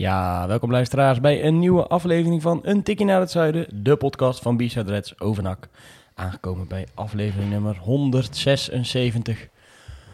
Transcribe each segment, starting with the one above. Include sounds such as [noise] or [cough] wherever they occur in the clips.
Ja, welkom luisteraars bij een nieuwe aflevering van Een Tikkie naar het Zuiden, de podcast van B-Side Reds Overnak. Aangekomen bij aflevering nummer 176.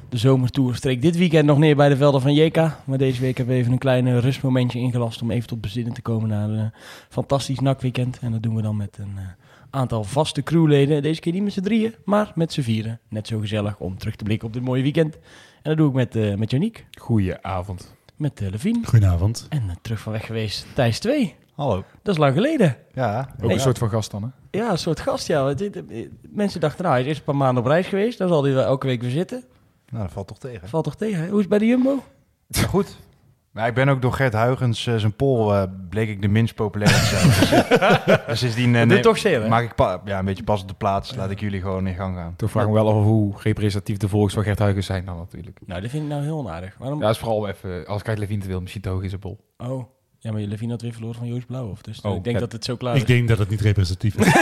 De zomertour streek dit weekend nog neer bij de velden van JK. Maar deze week hebben we even een klein rustmomentje ingelast om even tot bezinnen te komen na een fantastisch nakweekend. En dat doen we dan met een uh, aantal vaste crewleden. Deze keer niet met z'n drieën, maar met z'n vieren. Net zo gezellig om terug te blikken op dit mooie weekend. En dat doe ik met, uh, met Janiek. Goedenavond. Met Levine. Goedenavond. En terug van weg geweest Thijs 2. Hallo. Dat is lang geleden. Ja, ook een soort van gast dan, hè? Ja, een soort gast, ja. Eh, Mensen dachten, nou, hij is eerst een paar maanden op reis geweest. Dan zal hij wel elke week weer zitten. Nou, dat valt toch tegen. Valt toch tegen, hè? Hoe is het bij de Jumbo? goed. Maar ik ben ook door Gert Huygens, eh, zijn poll, eh, bleek ik de minst populaire te zijn. dus, eh, [laughs] dus eh, neem- doet toch zeer, maak ik pa- ja, een beetje pas op de plaats. Laat ik jullie gewoon in gang gaan. Toen vraag ik me wel af hoe representatief de volgers van Gert Huygens zijn dan natuurlijk. Nou, dat vind ik nou heel onaardig. Waarom? Ja, dat is vooral even, als Kijk Levine te wil, misschien te hoog in zijn bol. Oh, ja, maar Levine had weer verloren van Joost Blauwhof. Dus Oh, ik denk ja. dat het zo klaar Ik is. denk dat het niet representatief is. [laughs]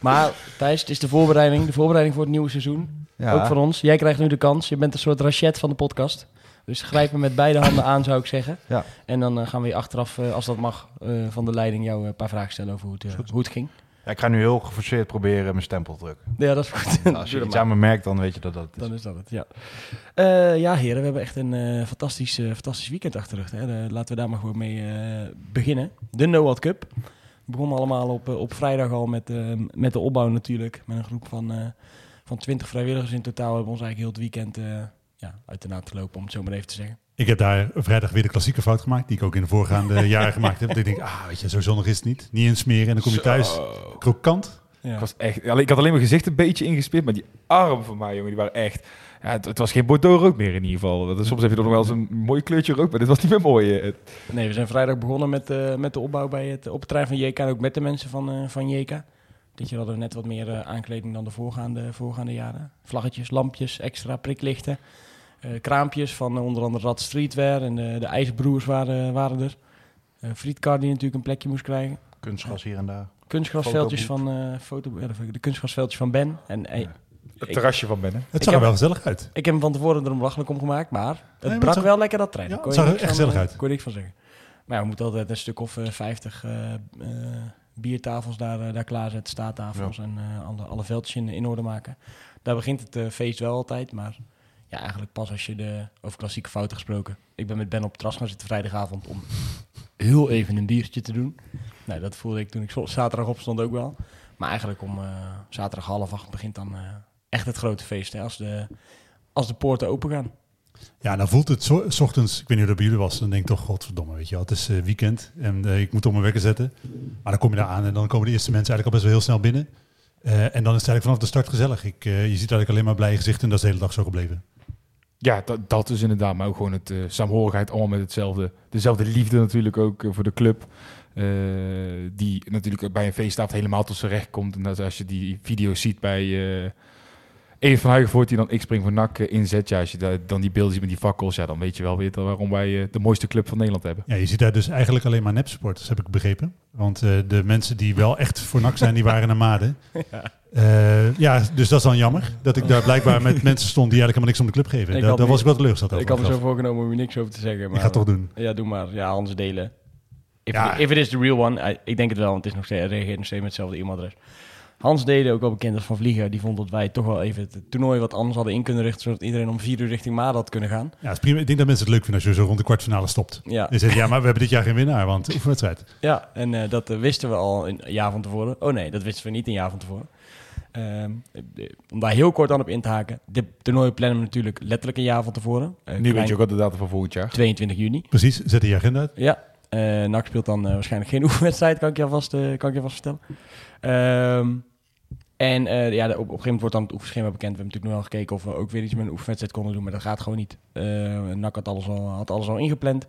Maar Thijs, het is de voorbereiding. De voorbereiding voor het nieuwe seizoen. Ja, Ook voor ons. Jij krijgt nu de kans. Je bent een soort rachet van de podcast. Dus grijp hem met beide handen aan, zou ik zeggen. Ja. En dan eh, gaan we je achteraf, eh, als dat mag, eh, van de leiding jou een paar vragen stellen over hoe het, hoe het ging. Ja, ik ga nu heel geforceerd proberen mijn stempel te drukken. Ja, dat is goed. [laughs] Als je iets aan me merkt, dan weet je dat dat het is. Dan is dat het, ja. Ja, heren, we hebben echt een fantastisch, fantastisch weekend achter de rug. Hè. Laten we daar maar gewoon mee beginnen. De Noad Cup. We begonnen allemaal op, op vrijdag al met, met de opbouw natuurlijk. Met een groep van, van 20 vrijwilligers in totaal. hebben we ons eigenlijk heel het weekend ja, uit de naad gelopen, om het zo maar even te zeggen. Ik heb daar vrijdag weer de klassieke fout gemaakt, die ik ook in de voorgaande [laughs] jaren gemaakt heb. Dat ik denk, ah, weet je, zo zonnig is het niet. Niet insmeren en dan kom je thuis krokant. Ja. Ik, was echt, alleen- ik had alleen mijn gezicht een beetje ingespeerd, maar die armen van mij, jongen, die waren echt... Ja, het, het was geen Bordeaux rood meer in ieder geval. Soms heb je toch nog wel eens een mooi kleurtje rood, maar dit was niet meer mooi. eh. Nee, we zijn vrijdag begonnen met, eh, met de opbouw bij het, op het terrein van JK. En ook met de mensen van, eh, van JK. Dit jaar hadden we net wat meer eh, aankleding dan de voorgaande, voorgaande jaren. Vlaggetjes, lampjes, extra priklichten. Eh, kraampjes van eh, onder andere Rad Streetwear. En de, de IJsbroers waren, waren er. Eh Frietkar die natuurlijk een plekje moest krijgen. Kunstgras hier en daar. Kunstgrasveldjes van, eh, foto, de- kunstgrasveldjes van Ben. En, eh, Ja. Het terrasje van Bennen. Het Ik zag er wel gezellig uit. ik heb hem van tevoren er belachelijk om gemaakt, maar het maar het brak zag- wel lekker dat trein. Ja, Daar het zag er echt van, gezellig eh, uit. kon je niks van zeggen. Maar ja, we moeten altijd een stuk of eh, 50 eh, eh, biertafels daar, eh, daar klaarzetten, staattafels en eh, alle, alle veldjes in, in orde maken. Daar begint het eh, feest wel altijd, maar ja, eigenlijk pas als je de, over klassieke fouten gesproken. Ik ben met Ben op het terras gaan zitten vrijdagavond om heel even een biertje te doen. Nou, dat voelde ik toen ik zaterdag opstond ook wel. Maar eigenlijk om eh, zaterdag half acht begint dan eh, echt het grote feest. Hè, als, de, als de poorten open gaan. Ja, dan voelt het zo, s ochtends, ik weet niet hoe dat bij jullie was, dan denk ik toch, godverdomme, weet je wel. Het is eh, weekend en ik moet op mijn wekker zetten. Maar dan kom je daar aan en dan komen de eerste mensen eigenlijk al best wel heel snel binnen. En dan is het eigenlijk vanaf de start gezellig. Ik, je ziet eigenlijk alleen maar blije gezichten en dat is de hele dag zo gebleven. Ja, dat, dat is inderdaad. Maar ook gewoon het eh, saamhorigheid, allemaal met hetzelfde. Dezelfde liefde natuurlijk ook eh, voor de club. Eh, die natuurlijk bij een feestavond helemaal tot zijn recht komt. En dat als je die video's ziet bij Even van Huigenvoort die dan X-Spring voor NAC eh, inzet. Ja, als je daar, dan die beelden ziet met die fakkels, ja, dan weet je wel weer waarom wij eh, de mooiste club van Nederland hebben. Ja, je ziet daar dus eigenlijk alleen maar nepsporters, heb ik begrepen. Want eh, de mensen die wel echt voor NAC zijn, die [laughs] waren naar Maden. Ja. ja, dus dat is dan jammer. Dat ik daar [laughs] blijkbaar met mensen stond die eigenlijk helemaal niks om de club geven. Ik Daar, was ik wel teleurgesteld over. Ik had me zo voorgenomen om er niks over te zeggen. Maar Ik ga het toch doen. Ja, doe maar. Ja, Hans delen. If, Ja. it, if it is the real one. eh, ik denk het wel, want het is nog steeds, reageert nog steeds met hetzelfde e-mailadres. Hans Deden, ook wel bekend als Van Vlieger, die vond dat wij toch wel even het toernooi wat anders hadden in kunnen richten, zodat iedereen om vier uur richting Maden had kunnen gaan. Ja, het is prima. Ik denk dat mensen het leuk vinden als je zo rond de kwartfinale stopt. Ja, En zeggen, ja, maar we hebben dit jaar geen winnaar, want oefenwedstrijd. ja en eh, dat eh, wisten we al een jaar van tevoren. Oh nee, dat wisten we niet een jaar van tevoren. Ehm, eh, om daar heel kort aan op in te haken. Dit toernooi plannen we natuurlijk letterlijk een jaar van tevoren. Eh, Nu weet je ook wat de datum van volgend jaar. 22 juni. Precies, zet je agenda uit. Ja, eh NAC speelt dan waarschijnlijk geen [laughs] oefenwedstrijd, kan ik je alvast, kan ik je alvast vertellen. Ehm, En eh, ja, op, op een gegeven moment wordt dan het oefenschema bekend. We hebben natuurlijk nu al gekeken of we ook weer iets met een oefenwedstrijd konden doen, maar dat gaat gewoon niet. NAC had alles, al, had alles al ingepland.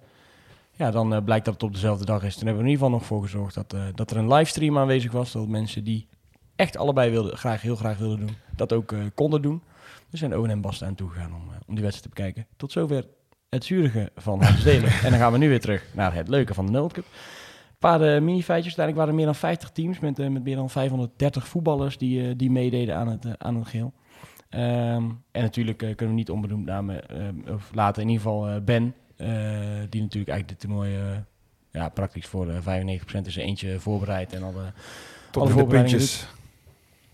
Ja, dan eh, blijkt dat het op dezelfde dag is. Toen hebben we in ieder geval nog voor gezorgd dat, dat er een livestream aanwezig was. Dat mensen die echt allebei wilden, graag, heel graag wilden doen, dat ook konden doen. We zijn Owen en Bast aan toegegaan om, om die wedstrijd te bekijken. Tot zover het zurige van Hans Delen. [laughs] en dan gaan we nu weer terug naar het leuke van de World Cup. Een paar eh, mini-feitjes. Uiteindelijk waren er meer dan 50 teams met, eh, met meer dan 530 voetballers die, eh, die meededen aan het, eh, aan het geheel. Ehm, en natuurlijk kunnen we niet onbenoemd namen, eh, of laten in ieder geval Ben, die natuurlijk eigenlijk dit toernooi ja, praktisch voor eh 95% is er eentje voorbereid en alle, Tot alle in de puntjes.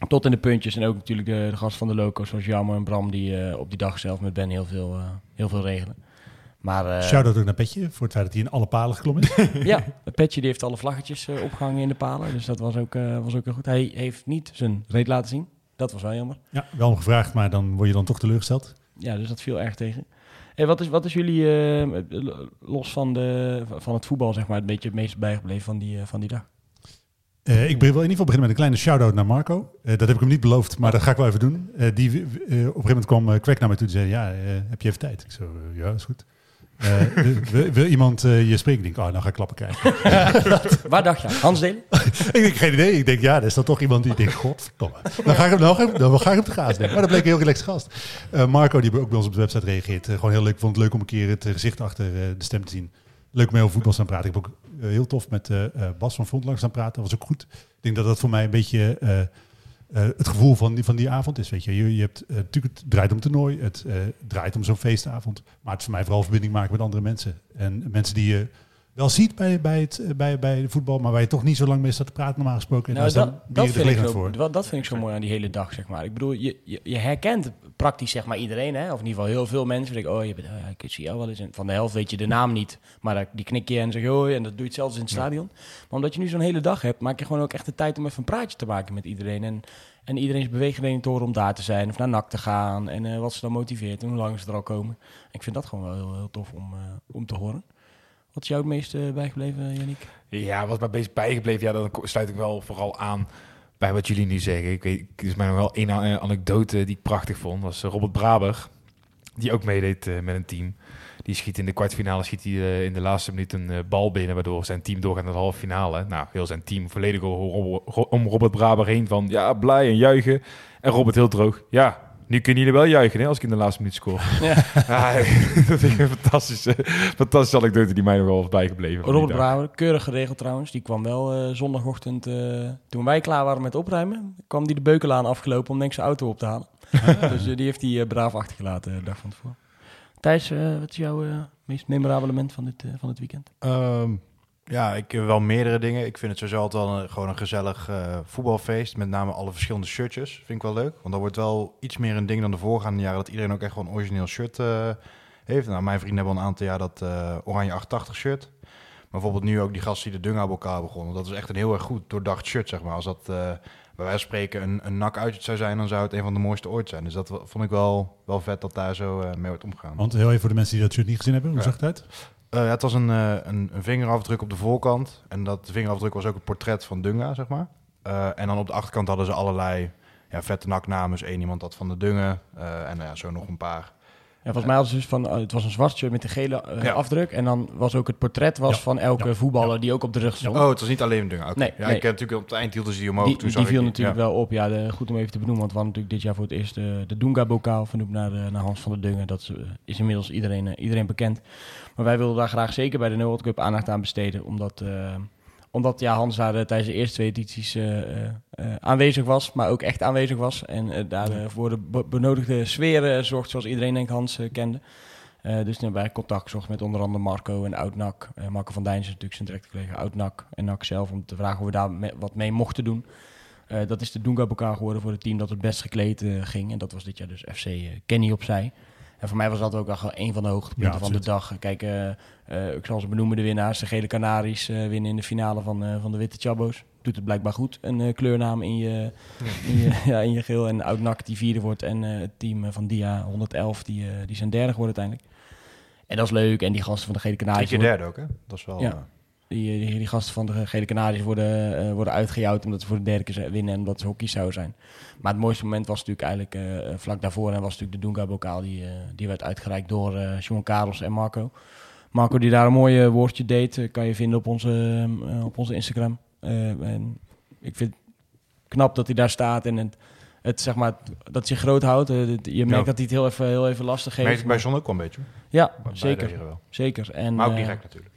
tot in de puntjes. En ook natuurlijk de, de gast van de loco, zoals Jammer en Bram, die op die dag zelf met Ben heel veel, heel veel regelen. Maar eh, Shout-out ook naar Petje voor het feit dat hij in alle palen geklommen is. [laughs] ja, het petje die heeft alle vlaggetjes eh, opgehangen in de palen. Dus dat was ook, eh, was ook heel goed. Hij heeft niet zijn reet laten zien. Dat was wel jammer. ja, wel om gevraagd, maar dan word je dan toch teleurgesteld. Ja, dus dat viel erg tegen. Hey, wat, is, wat is jullie, los van, de, van het voetbal, zeg maar, een beetje het meest bijgebleven van die, van die dag? Ik wil in ieder geval beginnen met een kleine shout-out naar Marco. Dat heb ik hem niet beloofd, maar dat ga ik wel even doen. Die, op een gegeven moment kwam Kwek naar mij toe en zei... Ja, heb je even tijd? Ik zo, ja, is goed. Eh, wil, wil iemand eh, je spreken? Ik denk, oh, nou ga ik klappen kijken. [laughs] Waar dacht je aan? Hans Delen? [laughs] ik denk, geen idee. Ik denk, ja, er is dan toch iemand die denkt, godverdomme. Dan ga ik hem, dan ga ik, dan ga ik hem te gaas nemen. Maar dat bleek een heel relaxed gast. Eh, Marco, die ook bij ons op de website reageert. gewoon heel leuk. Ik vond het leuk om een keer het gezicht achter de stem te zien. Leuk om mee over voetbal te praten. Ik heb ook heel tof met Bas van Front langs aan praten. Dat was ook goed. Ik denk dat dat voor mij een beetje eh, het gevoel van die, van die avond is. Weet je, je, je hebt, eh, natuurlijk, het draait om toernooi. Het eh, draait om zo'n feestavond. Maar het is voor mij vooral verbinding maken met andere mensen. En mensen die je wel ziet bij, bij, het, eh, bij, bij de voetbal, maar waar je toch niet zo lang mee staat te praten normaal gesproken. En Nou, daar is dat, dan dat, de vind ik zo, voor. dat, dat vind ik zo mooi aan die hele dag, zeg maar. Ik bedoel, je, je, je herkent praktisch zeg maar iedereen, hè? of in ieder geval heel veel mensen. Denken, oh, je bent, oh ja, ik zie jou wel eens. En van de helft weet je de naam niet, maar die knik je en zeg hoi. En dat doe je hetzelfde in het stadion. Maar omdat je nu zo'n hele dag hebt, maak je gewoon ook echt de tijd om even een praatje te maken met iedereen. En, en iedereen's beweegredenen te horen om daar te zijn of naar NAC te gaan. En eh, wat ze dan motiveert en hoe lang ze er al komen. Ik vind dat gewoon wel heel, heel tof om, eh, om te horen. Wat is jou het meest eh, bijgebleven, Yannick? Ja, wat mij bezig bijgebleven, ja, dan sluit ik wel vooral aan bij wat jullie nu zeggen. Ik weet, is mij nog wel één a- anekdote die ik prachtig vond. was eh, Robert Braber, die ook meedeed eh, met een team. Die schiet in de kwartfinale, schiet hij eh, in de laatste minuut een eh, bal binnen, waardoor zijn team doorgaat naar de halve finale. Nou, heel zijn team volledig om Robert Braber heen van, ja, blij en juichen. En Robert heel droog, ja, nu kunnen jullie wel juichen hè, als ik in de laatste minuut scoor. [laughs] Ja. Ja, [laughs] dat vind ik een fantastische, fantastische anekdote die mij nog wel bijgebleven. Robert. Brouwer, keurig geregeld trouwens. Die kwam wel eh, zondagochtend, eh, toen wij klaar waren met opruimen, kwam die de Beukelaan afgelopen om denk ik zijn auto op te halen. [laughs] dus eh, die heeft hij eh, braaf achtergelaten de dag van tevoren. Thijs, eh, wat is jouw eh, meest memorabele moment van dit, eh, van het weekend? Ehm, ja, ik heb wel meerdere dingen. Ik vind het sowieso altijd wel een, gewoon een gezellig eh, voetbalfeest. Met name alle verschillende shirtjes. Vind ik wel leuk. Want dat wordt wel iets meer een ding dan de voorgaande jaren. Dat iedereen ook echt gewoon een origineel shirt eh, heeft. Nou, mijn vrienden hebben al een aantal jaar dat eh, oranje 88 shirt. Maar bijvoorbeeld nu ook die gasten die de Dunga-bokaal begonnen. Dat is echt een heel erg goed doordacht shirt, zeg maar. Als dat eh, bij wijze van spreken een, een nak uit zou zijn, dan zou het een van de mooiste ooit zijn. Dus dat vond ik wel, wel vet dat daar zo eh, mee wordt omgegaan. Want heel even voor de mensen die dat shirt niet gezien hebben, hoe Ja. zag het uit? Eh, ja, het was een, eh, een, een vingerafdruk op de voorkant. En dat vingerafdruk was ook het portret van Dunga, zeg maar. Eh, en dan op de achterkant hadden ze allerlei ja, vette naknamen. Eén iemand had van de Dungen. eh, en ja, zo nog een paar. Ja, volgens mij hadden ze dus van, het was een zwart shirt met een gele Ja. afdruk. En dan was ook het portret was Ja. van elke voetballer die ook op de rug stond. Oh, het was niet alleen Dunga. Nee, ja, nee. ik heb natuurlijk op het eind hielden ze die omhoog. Die, toen die zag viel natuurlijk wel op. Ja, de, goed om even te benoemen. Want we hadden natuurlijk dit jaar voor het eerst de, de Dunga-bokaal vernoemd naar, naar Hans van der Dungen. Dat is, is inmiddels iedereen, iedereen bekend. Maar wij wilden daar graag zeker bij de World Cup aandacht aan besteden. Omdat, eh, omdat ja, Hans daar eh, tijdens de eerste twee edities eh, aanwezig was. Maar ook echt aanwezig was. En daar voor de be- benodigde sfeer zorgt zoals iedereen denk Hans kende. Eh, dus hebben wij contact gezocht met onder andere Marco en Oud-NAC. Eh, Marco van Dijn is natuurlijk zijn directe collega Oud-NAC en NAC zelf. Om te vragen of we daar wat mee mochten doen. Dat is de Dunga-bokaal geworden voor het team dat het best gekleed ging. En dat was dit jaar dus FC Kenny opzij. En voor mij was dat ook wel gewoon een van de hoogtepunten Ja, van de dag. Kijk, eh, eh, ik zal ze benoemen, de winnaars. De Gele Canaries eh, winnen in de finale van, eh, van de Witte Chabos. Doet het blijkbaar goed, een eh, kleurnaam in je, in je, [laughs] ja, in je geel. En Oud-NAC die vierde wordt. En eh, het team van Dia 111, die, eh, die zijn derde geworden uiteindelijk. En dat is leuk. En die gasten van de Gele Canaries... keer derde ook, hè? Dat is wel... Ja. Eh, Die, die, die gasten van de Gele Canaries worden, eh, worden uitgejouwd omdat ze voor de derde keer winnen en omdat ze hockey zou zijn. Maar het mooiste moment was natuurlijk eigenlijk eh, vlak daarvoor en was natuurlijk de Dunga-bokaal. Die, die werd uitgereikt door eh John Carlos en Marco. Marco die daar een mooi woordje deed, kan je vinden op onze, op onze Instagram. En ik vind het knap dat hij daar staat en het, het, zeg maar, dat zich groot houdt. Je merkt Ja. dat hij het heel even, heel even lastig Merk heeft. ik bij Zon ook wel een beetje. Ja, zeker. wel. zeker. En, Maar ook direct natuurlijk.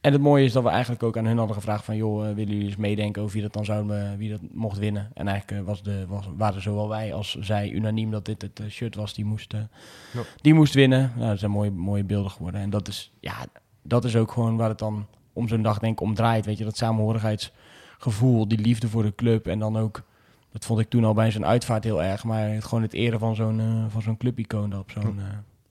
En het mooie is dat we eigenlijk ook aan hun hadden gevraagd van... joh, eh, willen jullie eens meedenken over wie dat dan zou, eh, wie dat mocht winnen? En eigenlijk eh, was de, was, waren zowel wij als zij unaniem dat dit het shirt was die moest, Ja. die moest winnen. Nou, dat zijn mooie, mooie beelden geworden. En dat is, ja, dat is ook gewoon waar het dan om zo'n dag denk ik om draait. Weet je, dat samenhorigheidsgevoel, die liefde voor de club. En dan ook, dat vond ik toen al bij zo'n uitvaart heel erg... maar het, gewoon het eren van zo'n van zo'n clubicoon op zo'n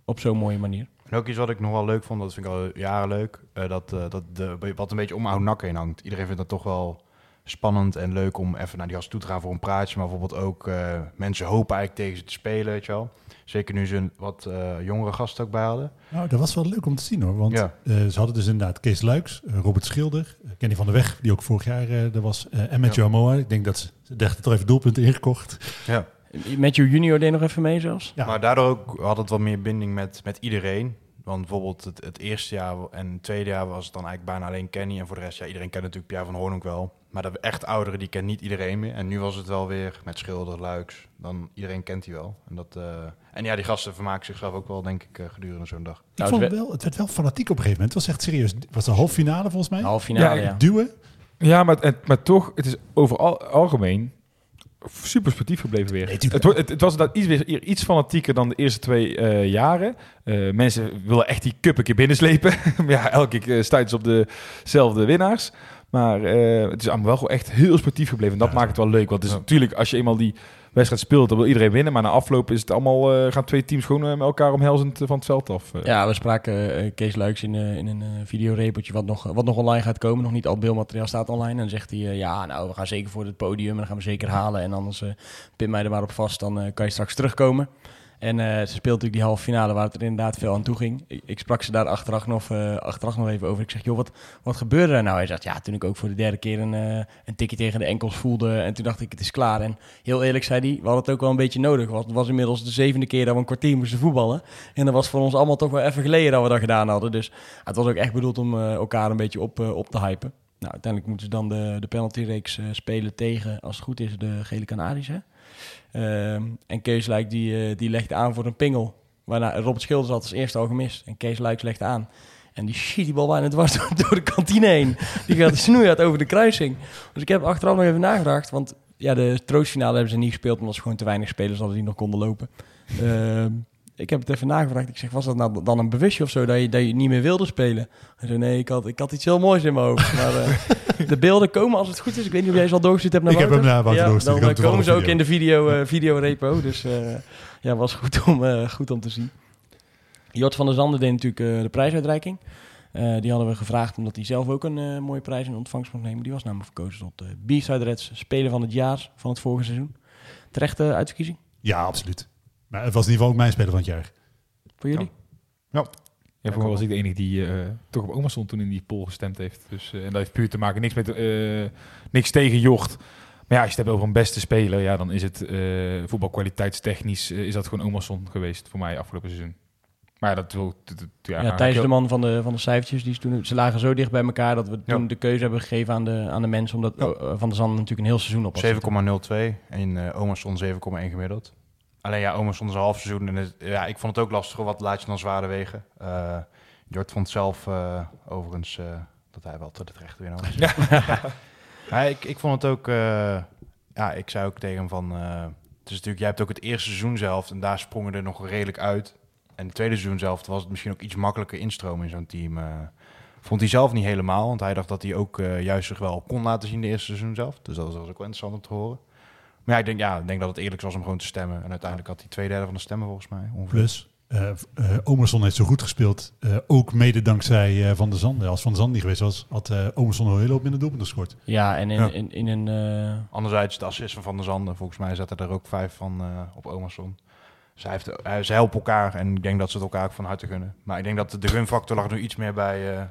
op zo'n mooie manier. En ook iets wat ik nog wel leuk vond, dat vind ik al jaren leuk, eh, dat, eh, dat de, wat een beetje om Ounak heen hangt. Iedereen vindt dat toch wel spannend en leuk om even naar die gast toe te gaan voor een praatje. Maar bijvoorbeeld ook eh, mensen hopen eigenlijk tegen ze te spelen, weet je wel. Zeker nu ze een wat jongere gasten ook bij hadden. Nou, dat was wel leuk om te zien hoor. Want Ja. ze hadden dus inderdaad Kees Luiks, Robert Schilder, Kenny van der Weg, die ook vorig jaar er was, en Matthew Amoa. Ik denk dat ze, ze dachten toch even doelpunten ingekocht. Ja. Matthew Junior deed nog even mee zelfs. Ja. Maar daardoor ook had het wat meer binding met, met iedereen. Want bijvoorbeeld het, het eerste jaar en het tweede jaar was het dan eigenlijk bijna alleen Kenny. En voor de rest, ja, iedereen kent natuurlijk Pierre van Hoorn ook wel. Maar de echt ouderen, die kent niet iedereen meer. En nu was het wel weer met Schilder, Luiks. Dan iedereen kent die wel. En, dat, eh, en ja, die gasten vermaken zichzelf ook wel, denk ik, eh, gedurende zo'n dag. Ik Nou, vond het het, wel, het werd wel fanatiek op een gegeven moment. Het was echt serieus. Het was de halve finale volgens mij. Half finale, Ja, ja. Duwen. Ja, maar, het, maar toch, het is overal algemeen super sportief gebleven weer. Nee, het, het, het was dat iets, weer, iets fanatieker dan de eerste twee eh, jaren. Eh, mensen willen echt die cup een keer binnenslepen. [laughs] Maar ja, elke keer uh, stuiten ze op dezelfde winnaars. Maar eh, het is allemaal wel gewoon echt heel sportief gebleven. En dat Ja, maakt het wel leuk. Want het is natuurlijk, als je eenmaal die wedstrijd speelt, dan wil iedereen winnen. Maar na afloop is het allemaal, eh, gaan twee teams gewoon eh, met elkaar omhelzend eh, van het veld af. Ja, we spraken Kees Luiks in, in een videoreportje wat nog, wat nog online gaat komen. Nog niet al beeldmateriaal staat online. En zegt hij, ja, nou, we gaan zeker voor het podium en dan gaan we zeker halen. En anders pin mij er maar op vast, dan kan je straks terugkomen. En uh, ze speelt natuurlijk die halve finale waar het er inderdaad veel aan toe ging. Ik, sprak ze daar achteraf nog, uh, achteraf nog even over. Ik zeg, joh, wat, wat gebeurde er nou? Hij zegt, ja, toen ik ook voor de derde keer een, uh, een tikje tegen de enkels voelde. En toen dacht ik, het is klaar. En heel eerlijk zei hij, we hadden het ook wel een beetje nodig. Want het was inmiddels de zevende keer dat we een kwartier moesten voetballen. En dat was voor ons allemaal toch wel even geleden dat we dat gedaan hadden. Dus het was ook echt bedoeld om elkaar een beetje op, op te hypen. Nou, uiteindelijk moeten ze dan de, de penaltyreeks spelen tegen, als het goed is, de gele Canaries? Uh, en Kees Luik die, uh, die legde aan voor een pingel. Waarna Robert Schilders had als eerste al gemist. En Kees Luiks legde aan. En die schiet die bal bijna dwars [laughs] door, door de kantine heen. Die gaat snoeihard over de kruising. Dus ik heb achteraf nog even nagedacht. Want ja, de troostfinale hebben ze niet gespeeld... omdat ze gewoon te weinig spelers hadden die nog konden lopen. Uh, ik heb het even nagevraagd. Ik zeg, was dat nou dan een bewustje of zo... dat je, dat je niet meer wilde spelen? Hij zei, nee, ik had, ik had iets heel moois in mijn hoofd. Maar uh, [laughs] de beelden komen als het goed is. Ik weet niet of jij ze al doorgestuurd hebt naar Ik heb hem naar Wouter ja, doorgestuurd. Dan had komen ze ook video. in de video, uh, videorepo. Dus uh, ja, was goed om, goed om te zien. Jort van der Zanden deed natuurlijk de prijsuitreiking. Die hadden we gevraagd omdat hij zelf ook een mooie prijs in ontvangst mocht nemen. Die was namelijk verkozen tot uh, B-Side Reds Speler van het Jaar van het vorige seizoen. Terechte uitverkiezing? Ja, absoluut. Maar het was in ieder geval ook mijn speler van het jaar. Voor jullie? Ja. Ja, voor mij was ik de enige die uh, toch op Omerson toen in die poll gestemd heeft. Dus, uh, en dat heeft puur te maken, niks, met, uh, niks tegen Jocht. Maar ja, als je het hebt over een beste speler, ja, dan is het voetbalkwaliteitstechnisch is dat gewoon Omerson geweest voor mij afgelopen seizoen. Maar ja, dat wil... Ja, ja Thijs de man van de, van de cijfertjes, die toen, ze lagen zo dicht bij elkaar dat we toen ja. de keuze hebben gegeven aan de, aan de mensen, omdat ja. Van der Zand natuurlijk een heel seizoen op was. 7,02 en uh, Omerson 7,1 gemiddeld. Alleen ja, Omerson is een half seizoen en het, ja, ik vond het ook lastig, wat laat je dan zwaarder wegen. Uh, Jort vond zelf uh, overigens uh, dat hij wel te het rechte winnaar was. Ja. ja, ik, ik vond het ook, ja, ik zei ook tegen hem van, het is natuurlijk, jij hebt ook het eerste seizoen zelf en daar sprongen er nog redelijk uit. En het tweede seizoen zelf was het misschien ook iets makkelijker instromen in zo'n team. Vond hij zelf niet helemaal, want hij dacht dat hij ook juist zich wel kon laten zien de eerste seizoen zelf. Dus dat was ook wel interessant om te horen. Maar ja, ik denk, ja, ik denk dat het eerlijk was om gewoon te stemmen. En uiteindelijk had hij twee derde van de stemmen volgens mij. Ongeveer. Plus, uh, Omerson heeft zo goed gespeeld. ook mede dankzij Van der Zanden. Als Van der Zanden niet geweest was, had Omerson een hele hoop minder doelpunten gescoord. Ja, en in, ja. in, in, in een... Anderzijds de assist van Van der Zanden. Volgens mij zette er ook vijf van op Omerson. Zij, heeft, ze helpen elkaar en ik denk dat ze het elkaar ook van harte gunnen. Maar ik denk dat de gunfactor lag nu iets meer bij, uh,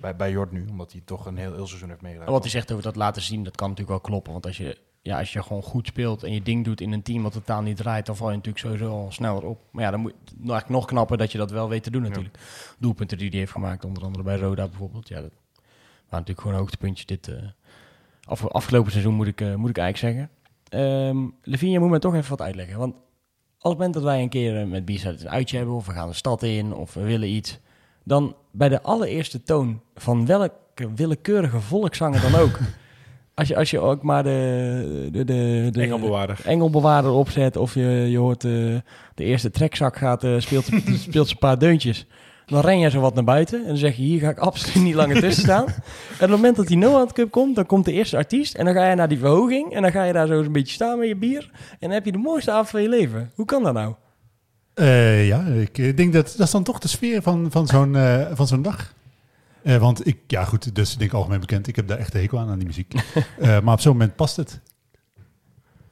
Bij, bij Jord nu, omdat hij toch een heel, heel seizoen heeft meegedaan. Wat hij zegt over dat laten zien, dat kan natuurlijk wel kloppen. Want als je, ja, als je gewoon goed speelt en je ding doet in een team wat totaal niet draait, dan val je natuurlijk sowieso al sneller op. Maar ja, dan moet nou, eigenlijk nog knapper dat je dat wel weet te doen natuurlijk. Doelpunten die hij heeft gemaakt, onder andere bij Roda bijvoorbeeld. Ja, dat waren natuurlijk gewoon hoogtepuntjes dit af, afgelopen seizoen, moet ik, eh, moet ik eigenlijk zeggen. Levine, je moet me toch even wat uitleggen. Want als het moment dat wij een keer eh, met Biesuit een uitje hebben, of we gaan de stad in, of we willen iets, dan bij de allereerste toon van welke willekeurige volkszanger dan ook. [laughs] Als je, als je ook maar de, de, de, de Engelbewaarder. engelbewaarder opzet, of je, je hoort eh, de eerste trekzak gaat, eh, speelt, [laughs] speelt ze een paar deuntjes. Dan ren je zo wat naar buiten en dan zeg je, hier ga ik absoluut niet langer tussen [laughs] staan. En op het moment dat die Noah Cup komt, dan komt de eerste artiest. En dan ga je naar die verhoging en dan ga je daar zo een beetje staan met je bier. En dan heb je de mooiste avond van je leven. Hoe kan dat nou? Eh, ja, ik denk dat dat is dan toch de sfeer van, van zo'n van zo'n dag. Eh, want ik, ja goed, dus ik denk algemeen bekend, ik heb daar echt een hekel aan, aan die muziek. [laughs] Eh, maar op zo'n moment past het.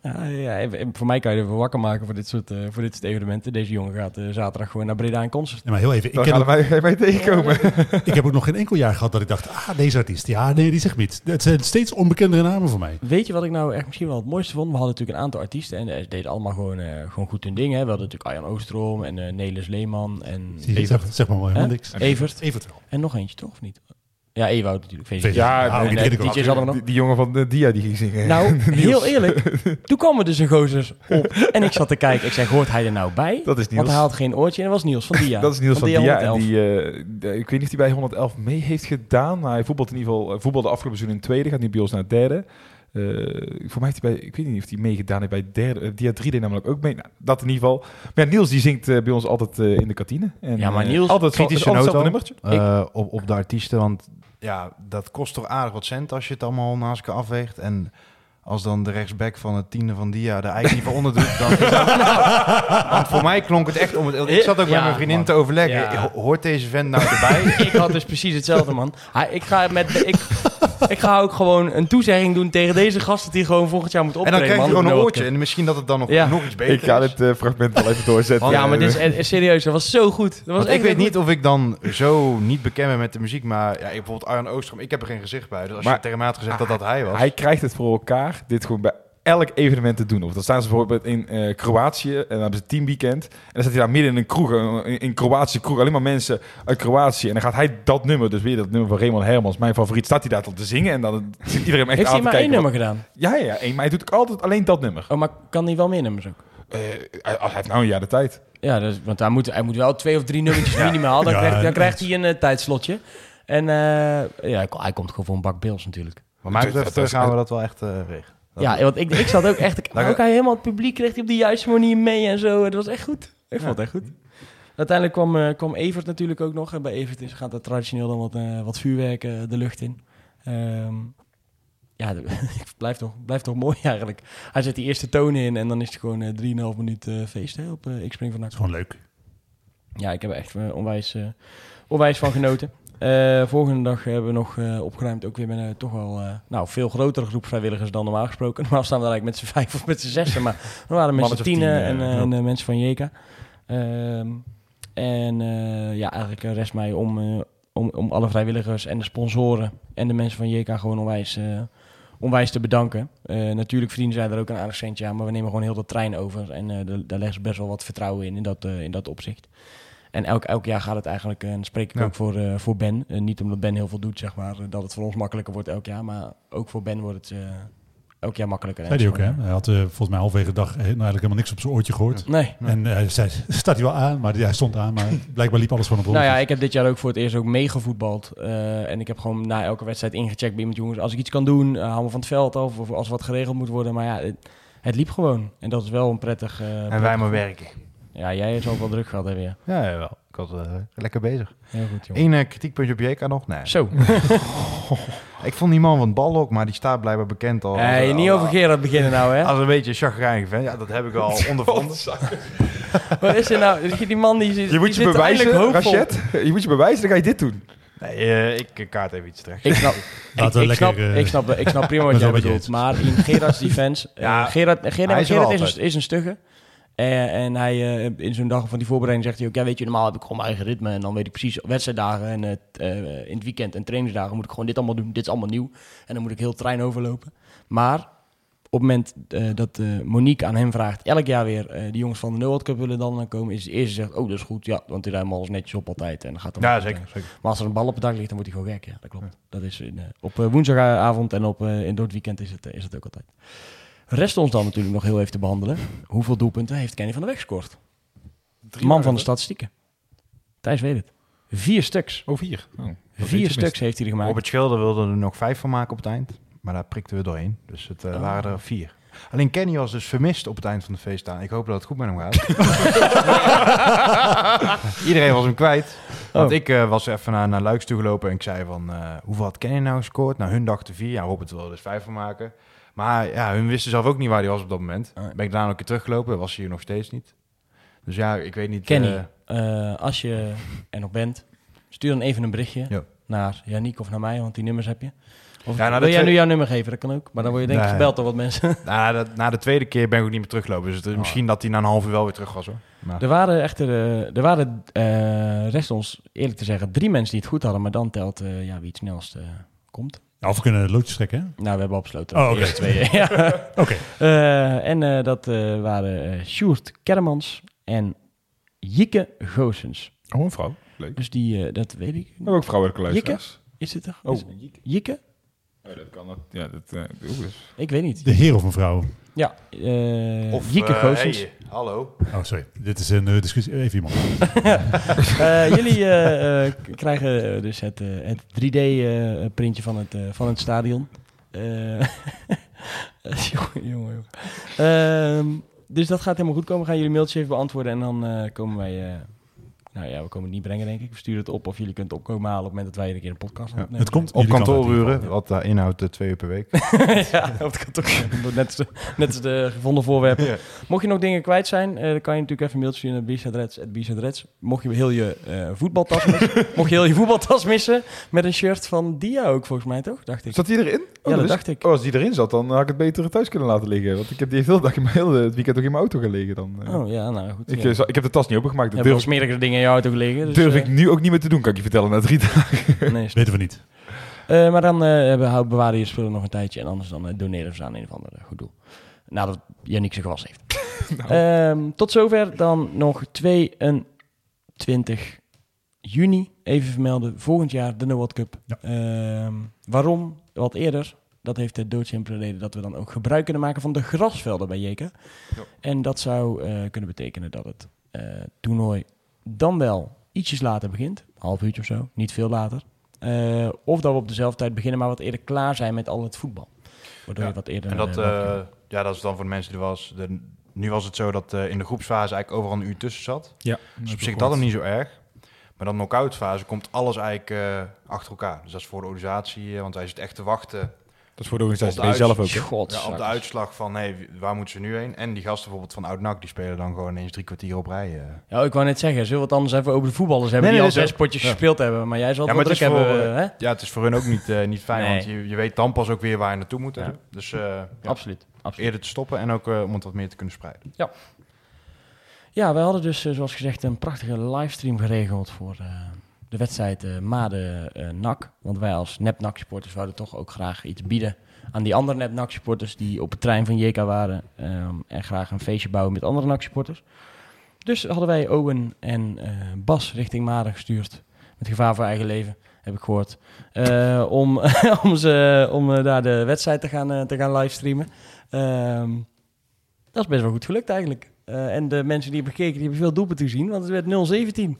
Ja, ja, voor mij kan je er wel wakker maken voor dit soort, eh, voor dit soort evenementen. Deze jongen gaat eh, zaterdag gewoon naar Breda en concert. Nee, maar heel even, ik, ga je mij tegenkomen. [laughs] ik heb ook nog geen enkel jaar gehad dat ik dacht, ah, deze artiest, ja, nee, die zegt niet. Het zijn steeds onbekendere namen voor mij. Weet je wat ik nou echt misschien wel het mooiste vond? We hadden natuurlijk een aantal artiesten en ze deden allemaal gewoon, eh, gewoon goed hun ding. Hè. We hadden natuurlijk Arjan Oostroom en eh Nelis Leeman en Zie je, zeg, zeg maar mooi, helemaal Hè? niks. Evert. Evert wel. En nog eentje, toch? Of niet? Ja, Ewout natuurlijk. VZ. VZ. Ja, nee, die nee, ken ik ook. DJ's hadden we nog. Die, die jongen van de Dia die ging zingen. Nou, [laughs] heel eerlijk. [laughs] Toen kwam er dus een gozer op en ik zat te kijken. Ik zeg, hoort hij er nou bij? Dat is Niels. Want hij had geen oortje en dat was Niels van Dia. [laughs] Dat is Niels van, Dia. En 111. die, eh, ik weet niet of hij bij 111 mee heeft gedaan. Maar hij voetbalt in ieder geval, eh, voetbalde afgelopen seizoen in tweede. Gaat nu bij ons naar derde. Eh, voor mij heeft hij bij, ik weet niet of hij meegedaan heeft bij derde. eh, Dia 3 deed namelijk ook mee. Nou, dat in ieder geval. Maar ja, Niels die zingt eh, bij ons altijd in de kantine. En, Ja, maar Niels- altijd kritische noot op, op de artiesten. Want ja, dat kost toch aardig wat cent als je het allemaal naast elkaar afweegt. En als dan de rechtsback van het tiende van Dia er eigenlijk niet voor onder doet, dan is dat... [laughs] Want voor mij klonk het echt om het... Ik zat ook Ja, met mijn vriendin man. te overleggen. Ja. Hoort deze vent nou erbij? [laughs] ik had dus precies hetzelfde, man. Hij, ik, ga met, ik, ik ga ook gewoon een toezegging doen tegen deze gasten die gewoon volgend jaar moet en optreden. dan krijg je man, gewoon een oortje. En misschien dat het dan nog, Ja. nog iets beter Ik ga is. dit eh, fragment wel even doorzetten. Ja, maar dit is serieus. Dat was zo goed. Dat was Want echt ik weet niet of ik dan zo niet bekend ben met de muziek. Maar ja, bijvoorbeeld Arjan Oostrom, ik heb er geen gezicht bij. Dus als Maar- je tegen mij had gezegd dat dat hij was... Hij krijgt het voor elkaar dit gewoon bij elk evenement te doen. Of dan staan ze bijvoorbeeld in eh, Kroatië en dan hebben ze teamweekend. En dan zit hij daar midden in een kroeg, in, in Kroatië kroeg, alleen maar mensen uit Kroatië. En dan gaat hij dat nummer, dus weer dat nummer van Raymond Hermans, mijn favoriet, staat hij daar tot te zingen. En dan zit iedereen hem echt Heeft aan hij maar één nummer gedaan? Ja, ja, ja, één. Maar hij doet ook altijd alleen dat nummer. Oh, maar kan hij wel meer nummers ook? Eh, hij, hij heeft nou een jaar de tijd. Ja, dus, want hij moet, hij moet wel twee of drie nummertjes [laughs] minimaal. Dan, Ja, krijgt, dan krijgt hij een eh, tijdslotje. En eh, ja, hij ko- hij komt gewoon voor een bak bills natuurlijk. Maar mij betreft gaan we dat wel echt eh regelen. Dat- Ja, want ik, ik zat ook echt... [laughs] Ook hij helemaal het publiek kreeg hij op de juiste manier mee en zo. Dat was echt goed. Ik vond het echt goed. Uiteindelijk kwam, eh, kwam Evert natuurlijk ook nog. En bij Evert is, gaat er traditioneel dan wat, eh, wat vuurwerk eh, de lucht in. Ehm, ja, [laughs] het blijft toch, blijft toch mooi eigenlijk. Hij zet die eerste tonen in en dan is het gewoon eh 3,5 minuut eh, feest hè, op Ik Spring Vandaag. Het is gewoon leuk. Ja, ik heb er echt onwijs, eh, onwijs van genoten. Eh, volgende dag hebben we nog eh, opgeruimd, ook weer met een toch wel eh, nou, veel grotere groep vrijwilligers dan normaal gesproken. [laughs] Normaal staan we daar eigenlijk met z'n vijf of met z'n zessen, maar we waren met z'n tienen tien, en, eh, eh, ja. en eh, mensen van Jeka. Ehm, en eh, ja, eigenlijk eh, rest mij om, eh, om, om alle vrijwilligers en de sponsoren en de mensen van Jeka gewoon onwijs, eh, onwijs te bedanken. Eh, natuurlijk verdienen zij er ook een aardig centje aan, maar we nemen gewoon heel de trein over. En eh, daar- leggen ze best wel wat vertrouwen in, in dat, eh, in dat opzicht. En elk, elk jaar gaat het eigenlijk, eh, en dan spreek ik Ja. ook voor, eh, voor Ben. Eh, niet omdat Ben heel veel doet, zeg maar, eh, dat het voor ons makkelijker wordt elk jaar. Maar ook voor Ben wordt het eh, elk jaar makkelijker. Zei hij ook, hè? Hij had eh, volgens mij halverwege de dag eh, nou eigenlijk helemaal niks op zijn oortje gehoord. Nee. En eh, hij zei, [laughs] staat hij wel aan, maar hij stond aan, maar [laughs] blijkbaar liep alles van op Nou ja, ik heb dit jaar ook voor het eerst ook meegevoetbald. Eh, en ik heb gewoon na elke wedstrijd ingecheckt bij iemand, jongens, als ik iets kan doen, uh, haal me van het veld af. Of als wat geregeld moet worden. Maar ja, het, het liep gewoon. En dat is wel een prettig... eh, En prettig wij maar gevoel. werken. Ja, jij hebt ook wel druk gehad, weer. Ja, jawel. Ik was eh, lekker bezig. Heel goed, jongen. Eén eh, kritiekpuntje op JK nog? Nee. Zo. [laughs] Ik vond die man van het balhok, maar die staat blijkbaar bekend al. als- Hey, niet over Gerard beginnen nou, hè? Als een beetje chagrijnig vent. Ja, dat heb ik al [laughs] ondervonden. Wat is er nou? Die man die, zit- Je moet die je zit bewijzen, eindelijk hoopvol. Rachet. Je moet je bewijzen, dan ga je dit doen. Nee, eh, ik kaart even iets terecht. Ik snap, [laughs] ik, snap, eh, ik, snap, ik snap prima wat jij bedoelt. Maar in Gerard's defense... Ja, Gerard, Gerard, er Gerard is, een, is een stugge. Eh, en hij eh, in zo'n dag van die voorbereiding zegt hij ook... Ja, weet je, normaal heb ik gewoon mijn eigen ritme. En dan weet ik precies wedstrijddagen en het, eh, in het weekend en trainingsdagen moet ik gewoon dit allemaal doen. Dit is allemaal nieuw. En dan moet ik heel het trein overlopen. Maar op het moment dat Monique aan hem vraagt... elk jaar weer, die jongens van de No World Cup willen dan komen... is de eerste zegt, oh, dat is goed. Ja, want die ruimen alles netjes op altijd. En dan gaat dan Ja, zeker. zeker. Maar als er een bal op het dak ligt, dan wordt hij gewoon gek. Ja, dat klopt. Dat is in, op woensdagavond en op, in door het weekend is het, is het ook altijd. Rest ons dan natuurlijk nog heel even te behandelen. Hoeveel doelpunten heeft Kenny van der Weg gescoord? Man van de statistieken. Thijs weet het. Vier stuks. Oh, vier. Oh, Vier stuks heeft hij er gemaakt. Robert Schilder wilde er nog vijf van maken op het eind. Maar daar prikten we doorheen. Dus het eh, Oh. waren er vier. Alleen Kenny was dus vermist op het eind van de feestdagen. Ik hoop dat het goed met hem gaat. [laughs] Iedereen was hem kwijt. Want Oh. ik eh, was even naar, naar Luiks toe gelopen en ik zei van... eh, hoeveel had Kenny nou gescoord? Nou, hun dachten vier. Ja, Robert wilde dus vijf van maken. Maar ja, hun wisten zelf ook niet waar hij was op dat moment. Ben ik daarna ook een keer teruggelopen. Was hij hier nog steeds niet. Dus ja, ik weet niet... Kenny, eh, eh, als je er nog bent, stuur dan even een berichtje Ja. naar Yannick of naar mij, want die nummers heb je. Of Ja, wil jij twee- nu jouw nummer geven? Dat kan ook. Maar dan word je denk ik Nee. gebeld door wat mensen. [laughs] na, de, na de tweede keer ben ik ook niet meer teruggelopen. Dus het Oh. misschien dat hij na een half uur wel weer terug was hoor. Maar, Er waren echter, eh, er waren, eh rest ons eerlijk te zeggen, drie mensen die het goed hadden, maar dan telt ja, wie het snelst komt. Nou, of we kunnen loodjes trekken, hè? Nou, we hebben al besloten. Oh, de oké. twee. [laughs] ja. Oké. Eh, en eh, dat eh, waren eh Sjoerd Kermans en Jikke Goossens. Oh, een vrouw. Leuk. Dus die, dat weet ik. Maar ook vrouwelijke luisteraars. Is het er? Oh, Is- Jikke? Oh, dat kan. dat- Ja, dat... eh oeh, dus. Ik weet niet. De heer of mevrouw? Ja, eh of, Jikke Goossens. hey, hallo. Oh, sorry. Dit is een eh, discussie. Even iemand. [laughs] Eh, jullie krijgen dus het, het 3D-printje van, het, van het stadion. Eh, [laughs] jongen, jongen, jongen. Ehm, dus dat gaat helemaal goed komen. We gaan jullie mailtjes even beantwoorden en dan eh, komen wij... eh, nou ja, we komen het niet brengen, denk ik. We sturen het op of jullie kunnen het op komen halen op het moment dat wij een keer een podcast Ja, opnemen. Het komt. Op kantooruren, geval. wat daar inhoudt eh, twee uur per week. [laughs] ja, op het kantoor. [laughs] Net als de, net als de gevonden voorwerpen. Ja. Mocht je nog dingen kwijt zijn, eh, dan kan je natuurlijk even een mailtje sturen naar bieshadreds. Mocht je heel je eh, voetbaltas missen, [laughs] mocht je heel je voetbaltas missen, met een shirt van Dia ook volgens mij, toch? Dacht ik. Zat die erin? Oh, ja, dat is- dacht ik. Oh, als die erin zat, dan had ik het beter thuis kunnen laten liggen. Want ik heb die hele dag in mijn hele het weekend ook in mijn auto gelegen. Dan, eh. Oh ja, nou goed. ik, ja. eh, ik heb de tas niet opengemaakt. Er wel smerige dingen in je auto gelegen. Dus, durf eh, ik nu ook niet meer te doen, kan ik je vertellen, na drie dagen. Nee, [laughs] Weten we niet. Eh, maar dan eh, bewaren je spullen nog een tijdje en anders dan eh, doneren we ze aan een of ander eh, goed doel. Nadat Yannick zich gewassen heeft. [laughs] Ehm, tot zover dan nog 22 juni. Even vermelden, volgend jaar de No World Cup. Ja. Ehm, waarom? Wat eerder. Dat heeft de doodsimpele reden dat we dan ook gebruik kunnen maken van de grasvelden bij Jeka. En dat zou eh, kunnen betekenen dat het eh, toernooi dan wel ietsjes later begint. Half uurtje of zo, niet veel later. Eh, of dat we op dezelfde tijd beginnen, maar wat eerder klaar zijn met al het voetbal. Waardoor Ja, je wat eerder... En dat, eh, eh, ja, dat is dan voor de mensen die er was. De, nu was het zo dat eh, in de groepsfase eigenlijk overal een uur tussen zat. Ja, Dus op zich dat nog niet zo erg. Maar dan knock-out fase komt alles eigenlijk eh, achter elkaar. Dus dat is voor de organisatie, want hij zit echt te wachten is voor de organisatie jezelf ook. hè? God, ja, op de uitslag van hey, waar moeten ze nu heen. En die gasten bijvoorbeeld van Oud-NAC, die spelen dan gewoon eens drie kwartier op rij. eh. Ja, ik wou net zeggen, zullen we het anders even over de voetballers hebben Nee, die nee, al zes potjes ja. gespeeld hebben. Maar jij zal het Ja, druk hebben, voor, eh, hè? Ja, het is voor hun ook niet, eh, niet fijn, Nee. want je, je weet dan pas ook weer waar je naartoe moet. hè. Ja. Dus eh, ja, Absoluut. absoluut. eerder te stoppen en ook eh, om het wat meer te kunnen spreiden. Ja, we hadden dus, zoals gezegd, een prachtige livestream geregeld voor eh, de wedstrijd eh Made-NAC. Want wij als nep-NAC-supporters wouden toch ook graag iets bieden aan die andere nep-NAC-supporters die op het trein van JK waren. ehm, en graag een feestje bouwen met andere NAC-supporters. Dus hadden wij Owen en eh, Bas richting Made gestuurd. Met gevaar voor eigen leven, heb ik gehoord. eh, om, [laughs] om, ze, om eh, daar de wedstrijd te gaan, eh, te gaan livestreamen. Ehm, dat is best wel goed gelukt eigenlijk. Eh, en de mensen die hebben gekeken, die hebben veel doelpunten gezien, want het werd 0-17.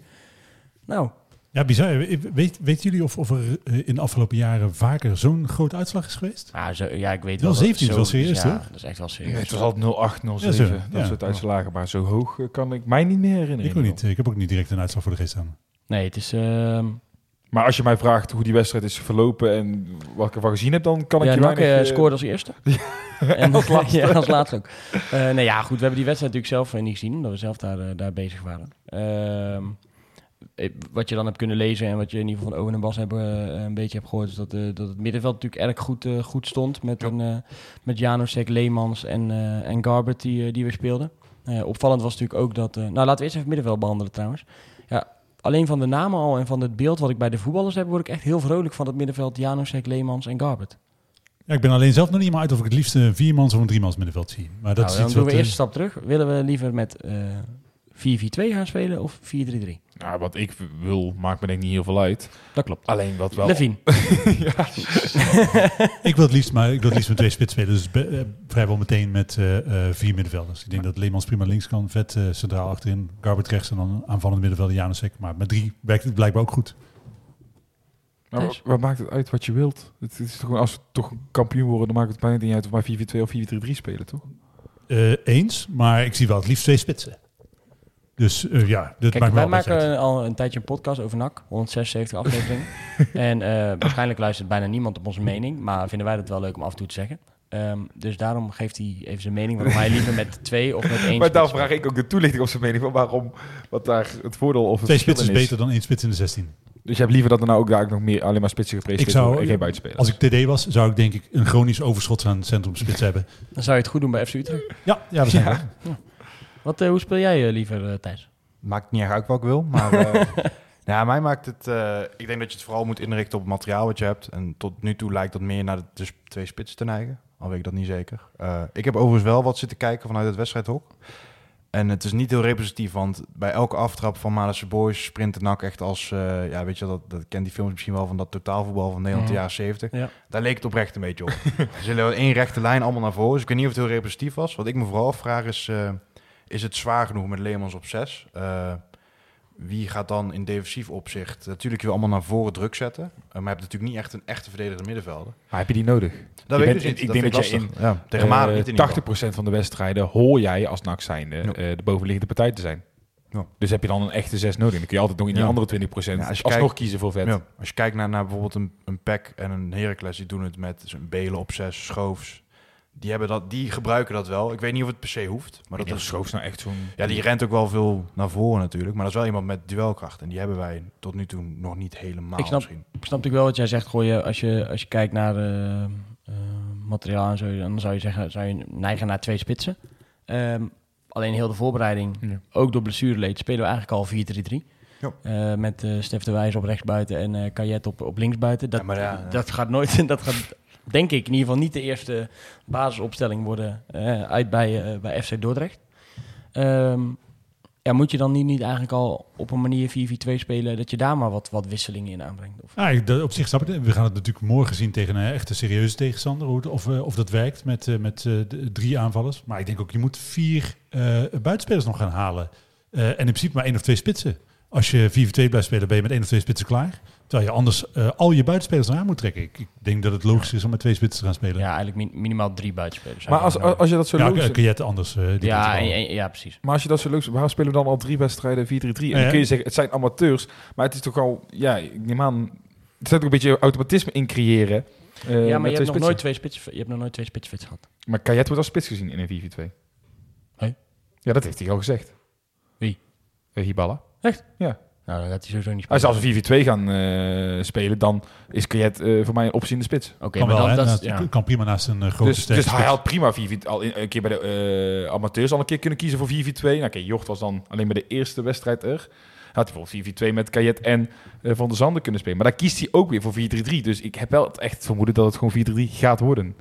Nou, Ja, bizar. Weet, weten jullie of, of er eh, in de afgelopen jaren vaker zo'n grote uitslag is geweest? ah, zo, ja, ik weet Wel wel. dat 17 is wel serieus, ja, dat is echt wel Ja, serieus. het was altijd 08, 07, Ja, dat ja. soort uitslagen. Maar zo hoog eh, kan ik mij niet meer herinneren. Ik ook niet. Ik heb ook niet direct een uitslag voor de geest staan. Nee, het is... ehm, Maar als je mij vraagt hoe die wedstrijd is verlopen en wat ik ervan gezien heb, dan kan ik ja, je NAC weinig... eh, scoorde als eerste. [laughs] en als [laughs] laatste. ja, als laatste ook. Eh, nee, ja, goed. We hebben die wedstrijd natuurlijk zelf niet gezien, omdat we zelf daar, daar bezig waren. Ehm, eh, wat je dan hebt kunnen lezen en wat je in ieder geval van Owen en Bas hebben, eh, een beetje hebt gehoord, is dat, eh, dat het middenveld natuurlijk erg goed, eh, goed stond. Met, Ja. een, eh, met Janosek, Leemans en, eh, en Garbert die, eh, die we speelden. Eh, opvallend was natuurlijk ook dat... eh, nou, laten we eerst even middenveld behandelen trouwens. Ja, alleen van de namen al en van het beeld wat ik bij de voetballers heb... word ik echt heel vrolijk van het middenveld Janusek, Leemans en Garbert. Ja, ik ben alleen zelf nog niet meer uit of ik het liefst een viermans of een driemans middenveld zie. Maar dat nou, is dan iets doen wat... we eh, eerst een stap terug. Willen we liever met eh 4-4-2 gaan spelen of 4-3-3? Nou, wat ik wil, maakt me denk ik niet heel veel uit. Dat klopt. Alleen wat wel... Levine. [laughs] Ik wil het liefst, maar ik wil het liefst met twee spits spelen. Dus be- eh, vrijwel meteen met eh, eh, vier middenvelders. Ik denk dat Leemans prima links kan, Vet eh, centraal achterin, Garbert rechts en dan aanvallend middenvelder Janusek. Maar met drie werkt het blijkbaar ook goed. Maar wat, wat maakt het uit wat je wilt? Het, is toch gewoon, als we toch kampioen worden, dan maakt het bijna niet uit of wij 4-4-2 of 4-3-3 spelen, toch? Eh, eens, maar ik zie wel het liefst twee spitsen. Dus eh, ja, dit Kijk, maakt wij uit. maken al een tijdje een podcast over NAC. 176 afleveringen. [laughs] en eh, waarschijnlijk luistert bijna niemand op onze mening. Maar vinden wij het wel leuk om af en toe te zeggen. Ehm, dus daarom geeft hij even zijn mening. Waarom hij liever met twee of met één [laughs] Maar spits vraag ik ook de toelichting op zijn mening van waarom, wat daar het voordeel of het Twee spitsen is beter dan één spits in de 16. Dus je hebt liever dat er nou ook daar ook nog meer alleen maar spitsen gepresenteerd Ik zou- worden en geen buitenspelers. Als ik TD was, zou ik denk ik een chronisch overschot aan centrumspits [laughs] hebben. Dan zou je het goed doen bij FC Utrecht. Ja, ja, dat zijn Ja. Wat, eh, hoe speel jij eh, liever, eh, Thijs? Maakt niet erg uit wat ik wil, maar [laughs] ja, mij maakt het... ik denk dat je het vooral moet inrichten op het materiaal wat je hebt. En tot nu toe lijkt dat meer naar de, de twee spitsen te neigen. Al weet ik dat niet zeker. Ik heb overigens wel wat zitten kijken vanuit het wedstrijdhok. En het is niet heel representatief, want bij elke aftrap van Malense Boys sprint de NAC echt als... ja, weet je, dat, dat kent die films misschien wel van dat totaalvoetbal van Nederland de Mhm. jaren 70. Ja. Daar leek het oprecht een beetje op. Ze [laughs] zullen één rechte lijn allemaal naar voren. Dus ik weet niet of het heel representatief was. Wat ik me vooral afvraag is... is het zwaar genoeg met Leemans op 6? wie gaat dan in defensief opzicht... Natuurlijk je wil allemaal naar voren druk zetten. eh, maar je hebt natuurlijk niet echt een echte verdedigende middenvelder. Maar heb je die nodig? Dat Je weet bent- ik dus niet. ik denk dat je lastig. Ja, tegen Eh, in ieder geval. 80% van de wedstrijden hoor jij als NAC zijnde Ja. eh, de bovenliggende partij te zijn. Ja. Dus heb je dan een echte 6 nodig. Dan kun je altijd nog in die Ja. andere 20% Ja, als je alsnog kijkt- kiezen voor vet. Als je kijkt naar, naar bijvoorbeeld een, een en een Heracles, die doen het met een Belen op 6, Schoofs. Die, hebben dat, die gebruiken dat wel. Ik weet niet of het per se hoeft. Maar dat is, Schoof nou echt zo'n... ja, die rent ook wel veel naar voren natuurlijk. Maar dat is wel iemand met duelkracht. En die hebben wij tot nu toe nog niet helemaal Ik snap- misschien. Ik snap natuurlijk wel wat jij zegt. Gooi je, als, je, als je kijkt naar eh, eh, materiaal en zo, dan zou je zeggen, zou je neigen naar twee spitsen. Ehm, alleen heel de voorbereiding, Ja. ook door blessureleed, spelen we eigenlijk al 4-3-3. Ja. Eh, met eh Stef de Wijs op rechtsbuiten en eh Kajet op, op linksbuiten. Dat, Ja, maar ja, ja. [laughs] dat gaat nooit, dat gaat denk ik in ieder geval niet de eerste basisopstelling worden eh, uit bij, eh, bij FC Dordrecht. Ehm, ja, moet je dan niet, niet eigenlijk al op een manier 4-4-2 spelen, dat je daar maar wat, wat wisselingen in aanbrengt? Of? Op zich snap ik. We gaan het natuurlijk morgen zien tegen een echte serieuze tegenstander. Of, eh, of dat werkt met, met drie aanvallers. Maar ik denk ook, je moet vier eh, buitenspelers nog gaan halen. En in principe maar één of twee spitsen. Als je 4-2 blijft spelen, ben je met één of twee spitsen klaar. Terwijl je anders eh, al je buitenspelers eraan moet trekken. Ik, ik denk dat het logisch is om met twee spitsen te gaan spelen. Ja, eigenlijk min- minimaal drie buitenspelers. Maar als, als je dat zo Ja, logisch... kun je het anders. eh, die ja, en- ja, precies. Maar als je dat zo leuk waarom spelen we dan al drie wedstrijden 4-3-3? En Ja. dan kun je zeggen, het zijn amateurs, maar het is toch al, ja, ik neem aan, er zit ook een beetje automatisme in creëren. eh, ja, maar met je twee hebt, nog spitsen. nooit twee spits, je hebt nog nooit twee spitsfits gehad. Maar Kajet wordt als spits gezien in een 4-4-2. Hey? Ja, dat heeft hij al gezegd. Wie? Eh, Hiballa. Nou, dan gaat hij sowieso niet Als spelen. ze als we 4-4-2 gaan eh, spelen, dan is Kajet eh, voor mij een optie in de spits. Oké, kan maar wel, dan, dat Naast- ja. kan prima naast een eh, grote Dus, sterke dus hij had prima 4 al in- een keer bij de eh, amateurs al een keer kunnen kiezen voor 4-4-2. Nou, oké, Jocht was dan alleen bij de eerste wedstrijd er. Had hij bijvoorbeeld 4-4-2 met Kajet en Van der Zanden kunnen spelen. Maar daar kiest hij ook weer voor 4-3-3. Dus ik heb wel het echt vermoeden dat het gewoon 4-3 gaat worden.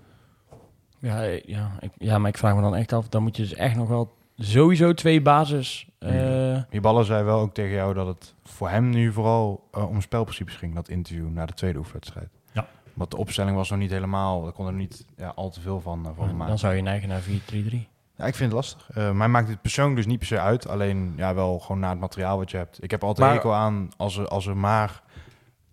Ja, ja, ik, ja, maar ik vraag me dan echt af, dan moet je dus echt nog wel sowieso twee basis... eh, Die ballen zei wel ook tegen jou dat het voor hem nu vooral eh, om spelprincipes ging, dat interview na de tweede oefenwedstrijd. Ja. Want de opstelling was nog niet helemaal, daar kon er niet ja, al te veel van, uh, van maken. dan zou je neigen naar 4-3-3. Ja, ik vind het lastig. Uh, mij maakt het persoonlijk dus niet per se uit. Alleen ja, wel gewoon naar het materiaal wat je hebt. Ik heb altijd Maar- hekel aan als er, als er maar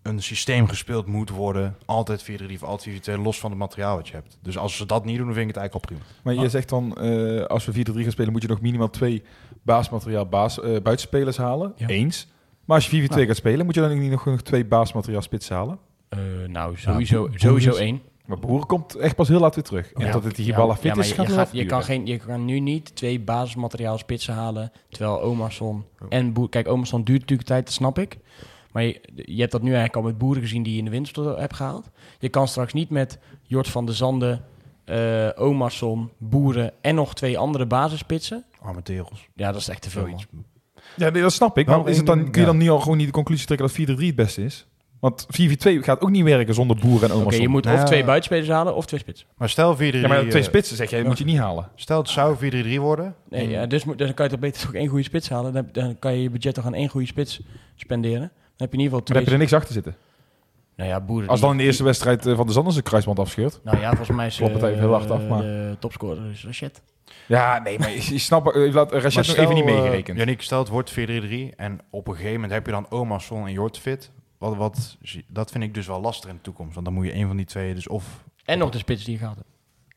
een systeem gespeeld moet worden. Altijd 4-3 of altijd 4-2, los van het materiaal wat je hebt. Dus als ze dat niet doen, dan vind ik het eigenlijk al prima. Maar je Ah. zegt dan, eh, als we 4-3 gaan spelen, moet je nog minimaal twee baasmateriaal baas, eh, buitenspelers halen. Ja. Eens. Maar als je 4-4-2 Nou. gaat spelen, moet je dan niet nog, nog twee baasmateriaal spitsen halen. Eh, nou, sowieso, Boer- sowieso Boer één. Maar Boeren komt echt pas heel laat weer terug. En Ja. dat het die Ja, ballen fit ja, is, je, gaat je, gaat- kan geen, je kan nu niet twee basismateriaal spitsen halen, terwijl Omarsson Ja. en Boer... Kijk, Omarsson duurt natuurlijk tijd, dat snap ik. Maar je, je hebt dat nu eigenlijk al met Boeren gezien die je in de winst hebt gehaald. Je kan straks niet met Jort van de Zanden, eh Omarsson, Boeren en nog twee andere basisspitsen. Arme tegels. Ja, dat is echt te veel. man. Ja, nee, dat snap ik. Maar is het dan, kun je dan niet al gewoon niet de conclusie trekken dat 4-3 het beste is? Want 4-4-2 gaat ook niet werken zonder Boeren en Oké, Omarsson. je moet Nou of ja. twee buitenspelers halen of twee spitsen. Maar stel 4-3... Ja, maar twee eh, spitsen zeg jij, moet je niet halen. Stel het zou 4-3 worden. Nee, en- ja, dus, moet- dan kan je toch beter [laughs] toch één goede spits halen. Dan, dan kan je je budget toch aan één goede spits spenderen. Dan heb je in ieder geval Maar dan twee... heb je er niks achter zitten. Nou ja, Boeren... Als dan in de eerste wedstrijd eh, van de Zanders een kruisband afscheurt. Nou ja, volgens mij is Klopt het even heel hard af, eh, maar- de topscorer is Rachet. Ja, nee, maar je, je snapt, eh, laat Maar nog even niet eh, meegerekend. Yannick, stel het wordt 4-3-3 en op een gegeven moment heb je dan Omarsson en Jort fit. Wat, wat, zie- dat vind ik dus wel lastig in de toekomst. Want dan moet je een van die twee dus of... En nog de spits die je hebt.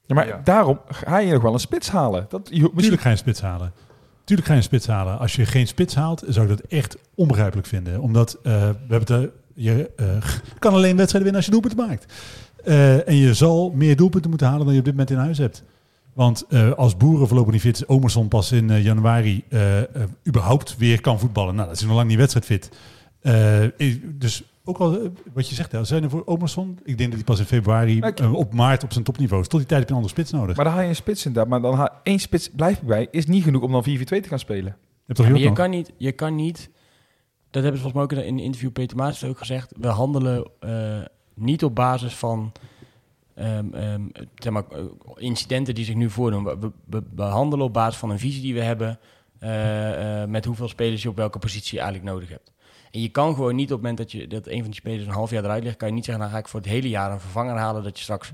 Ja, maar Ja. daarom ga je nog wel een spits halen. Dat, je, misschien, Tuurlijk ga je een spits halen. Tuurlijk ga je een spits halen. Als je geen spits haalt, zou ik dat echt onbegrijpelijk vinden. Omdat eh, we hebben het, er- je eh, kan alleen wedstrijden winnen als je doelpunten maakt. Eh, en je zal meer doelpunten moeten halen dan je op dit moment in huis hebt. Want eh, als Boeren voorlopig niet fit is, Omerson pas in eh, januari eh, eh, überhaupt weer kan voetballen. Nou, dat is nog lang niet wedstrijdfit. Eh, dus ook al eh, wat je zegt, hè, zijn er voor Omerson, ik denk dat hij pas in februari, eh, op maart op zijn topniveau is. Tot die tijd heb je een andere spits nodig. maar dan haal je een spits inderdaad. Maar dan haal, één spits blijft erbij. Is niet genoeg om dan 4-4-2 te gaan spelen. je Ja, je, kan niet, je kan niet... Dat hebben ze volgens mij ook in een interview Peter Maas ook gezegd. We handelen eh, niet op basis van ehm, ehm, zeg maar, incidenten die zich nu voordoen. We, we, handelen op basis van een visie die we hebben... eh, eh, met hoeveel spelers je op welke positie eigenlijk nodig hebt. En je kan gewoon niet op het moment dat, je, dat een van die spelers een half jaar eruit ligt... kan je niet zeggen, nou ga ik voor het hele jaar een vervanger halen... dat je straks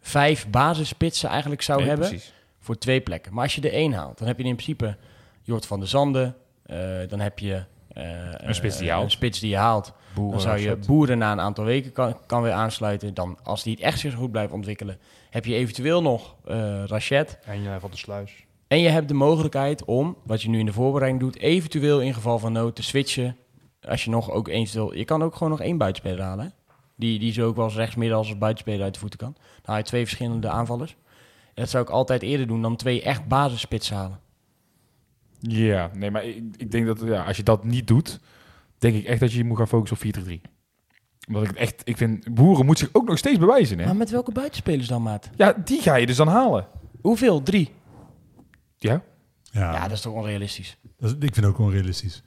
vijf basisspitsen eigenlijk zou Nee, hebben Precies. voor twee plekken. Maar als je er één haalt, dan heb je in principe Jort van der Zanden. eh, dan heb je eh, Een spits die je eh, haalt. Een spits die je haalt. dan zou je boeren na een aantal weken kan, kan weer aansluiten. Dan, als die het echt zich goed blijft ontwikkelen, heb je eventueel nog eh Rachet. En je van de sluis. En je hebt de mogelijkheid om, wat je nu in de voorbereiding doet, eventueel in geval van nood te switchen. Als je nog ook eventueel... Je kan ook gewoon nog één buitenspeler halen. Hè? Die, die zo ook wel als rechtsmidden als buitenspeler uit de voeten kan. Dan haal je twee verschillende aanvallers. En dat zou ik altijd eerder doen dan twee echt basisspitsen halen. Ja, nee, maar ik, ik denk dat ja, als je dat niet doet, denk ik echt dat je je moet gaan focussen op 4-3. Omdat ik het echt, ik vind, Boeren moet zich ook nog steeds bewijzen. Hè? Maar met welke buitenspelers dan, maat? Ja, die ga je dus dan halen. Hoeveel? Drie? Ja, Ja, Ja, dat is toch onrealistisch. dat is- ik vind het ook onrealistisch.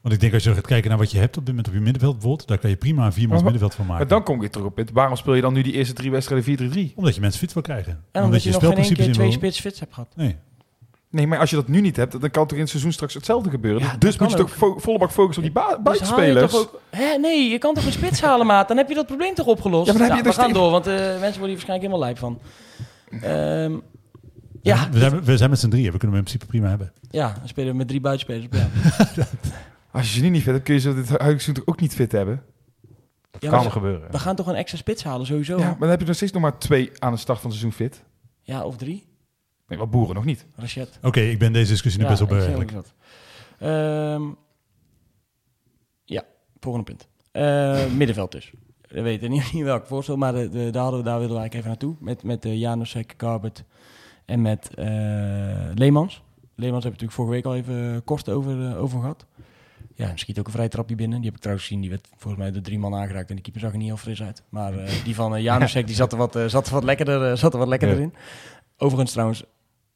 Want ik denk als je gaat kijken naar wat je hebt op dit moment op je middenveld bijvoorbeeld, daar kan je prima een viermans middenveld van maken. maar dan kom ik weer terug op het. Waarom speel je dan nu die eerste drie wedstrijden 4-3-3? Omdat je mensen fit wil krijgen. En omdat, je nog geen één keer twee wil- spits fits hebt gehad. Nee. Nee, maar als je dat nu niet hebt, dan kan toch in het seizoen straks hetzelfde gebeuren. Ja, dus moet je toch volle bak focussen op die ba- Dus je buitenspelers. toch ook... Hè, nee, je kan toch een spits halen, maat? Dan heb je dat probleem toch opgelost? Ja, maar dan heb je we dus gaan door, want eh, mensen worden hier waarschijnlijk helemaal lijp van. Ehm, ja, We zijn, we zijn met z'n drieën, we kunnen hem in principe prima hebben. ja, dan spelen we met drie buitenspelers. [laughs] Als je ze nu niet fit hebt, kun je ze dit huidige seizoen toch ook niet fit hebben? Ja, kan maar gebeuren. we gaan toch een extra spits halen, sowieso? Ja, maar dan heb je nog steeds nog maar twee aan de start van het seizoen fit. Ja, of drie? Nee, maar Boeren nog niet. Rachet. Oké, ik ben deze discussie nu best wel ook wat. Ehm, ja, volgende punt. Eh, [laughs] middenveld dus. We weten niet, niet welk voorstel, maar de, de, daar, hadden we- daar wilden we eigenlijk even naartoe. Met, met uh, Janusek, Garbert en met eh, Leemans. Leemans heb ik natuurlijk vorige week al even kort over, eh, over gehad. Ja, schiet ook een vrij trapje binnen. Die heb ik trouwens gezien. Die werd volgens mij door drie man aangeraakt. En de keeper zag er niet heel fris uit. Maar eh, die van uh, Janusek, die zat er wat, eh, zat er wat lekkerder, zat er wat lekkerder Ja. in. Overigens trouwens,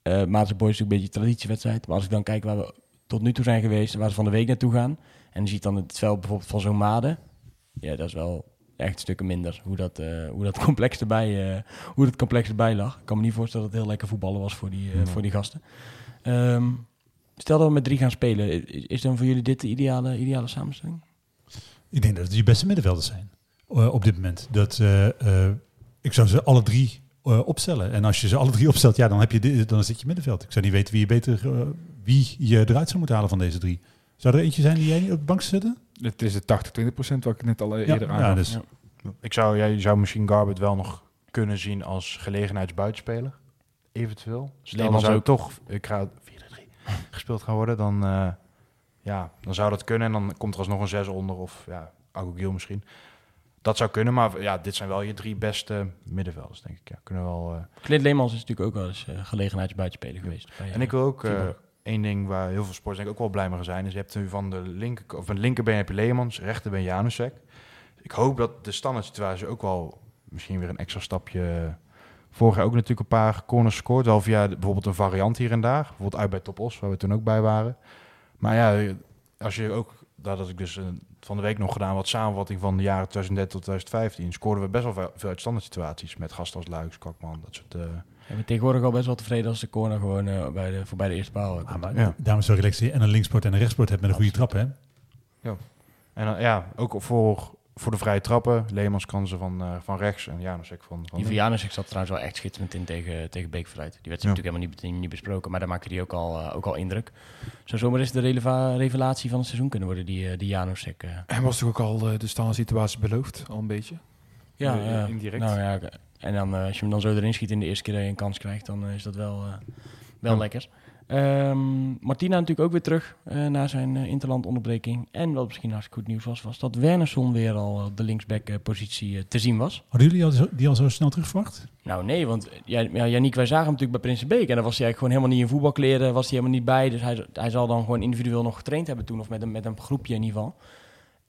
eh Maarten Boys is natuurlijk een beetje een traditiewedstrijd. Maar als ik dan kijk waar we tot nu toe zijn geweest... waar ze van de week naartoe gaan... en je ziet dan het veld bijvoorbeeld van zo'n Made... ja, dat is wel echt stukken minder. Hoe dat, hoe dat, [laughs] complex, erbij, hoe dat complex erbij lag. Ik kan me niet voorstellen dat het heel lekker voetballen was voor die, voor die gasten. Ehm, stel dat we met drie gaan spelen. Is, is dan voor jullie dit de ideale, ideale samenstelling? Ik denk dat het je beste middenvelders zijn eh, op dit moment. Dat, eh, eh, ik zou ze alle drie eh, opstellen. En als je ze alle drie opstelt, ja, dan, heb je dit, dan zit je middenveld. Ik zou niet weten wie je beter wie je eruit zou moeten halen van deze drie. Zou er eentje zijn die jij niet op de bank zou zetten? Het is de 80-20% wat ik net al Ja, eerder ja, aangaf. dus Ja. Ik zou, jij zou misschien Garbert wel nog kunnen zien als gelegenheidsbuitenspeler. Eventueel. Stel dan zou ook. toch ik ga 4-3 gespeeld gaan worden, dan, eh, ja, dan zou dat kunnen. En dan komt er alsnog een 6 onder of ja, Agogiel misschien. Dat zou kunnen, maar ja, dit zijn wel je drie beste middenvelders, denk ik. Ja, kunnen wel, eh. Clint Leemans is natuurlijk ook wel eens uh, gelegenheidsbuitenspeler geweest. Bij, En ik wil ook één ding waar heel veel sporters denk ik ook wel blij mee zijn. Is je hebt nu van de linker of van linkerbeen heb je Leemans, rechterbeen Janusek. Ik hoop dat de standaard situatie ook wel misschien weer een extra stapje Vorig jaar ook natuurlijk een paar corners gescoord. Wel via de- bijvoorbeeld een variant hier en daar. Bijvoorbeeld uit bij Top Os, waar we toen ook bij waren. Maar ja, als je ook... Dat had ik dus eh, van de week nog gedaan, wat samenvatting van de jaren 2013 tot 2015. Scoorden we best wel veel, veel uit standaard situaties. Met gasten als Luiks, Kakman, dat soort... eh, Ik ben tegenwoordig al best wel tevreden als de corner gewoon eh, bij de, voorbij de eerste paal komt. Ah, maar Ja. het zo je en een linksport en een rechtsport hebt met een goede trap, hè? En dan, ja, ook voor, voor de vrije trappen. Leemans kansen van, eh, van rechts en Janusek van, van Die ik zat trouwens wel echt schitterend in tegen, tegen. Die werd Ja. natuurlijk helemaal niet, niet besproken, maar daar maakte hij ook al, eh, ook al indruk. Zou zomaar eens de releva- revelatie van het seizoen kunnen worden, die, eh die Janusek. eh. En was toch ook al de standaard situatie beloofd, al een beetje? Ja, ja. indirect. Nou ja, en dan, als je hem dan zo erin schiet in de eerste keer dat je een kans krijgt, dan is dat wel, eh, wel Ja. lekker. Ehm, Martina natuurlijk ook weer terug eh, na zijn eh, interlandonderbreking. En wat misschien hartstikke goed nieuws was, was dat Wernersson weer al op de linksback-positie eh, te zien was. Hadden jullie al zo, die al zo snel terugverwacht? Nou nee, want ja, ja, Yannick, wij zagen hem natuurlijk bij Prinsenbeek. En dan was hij eigenlijk gewoon helemaal niet in voetbalkleren, was hij helemaal niet bij. Dus hij, hij zal dan gewoon individueel nog getraind hebben toen, of met een, met een groepje in ieder geval.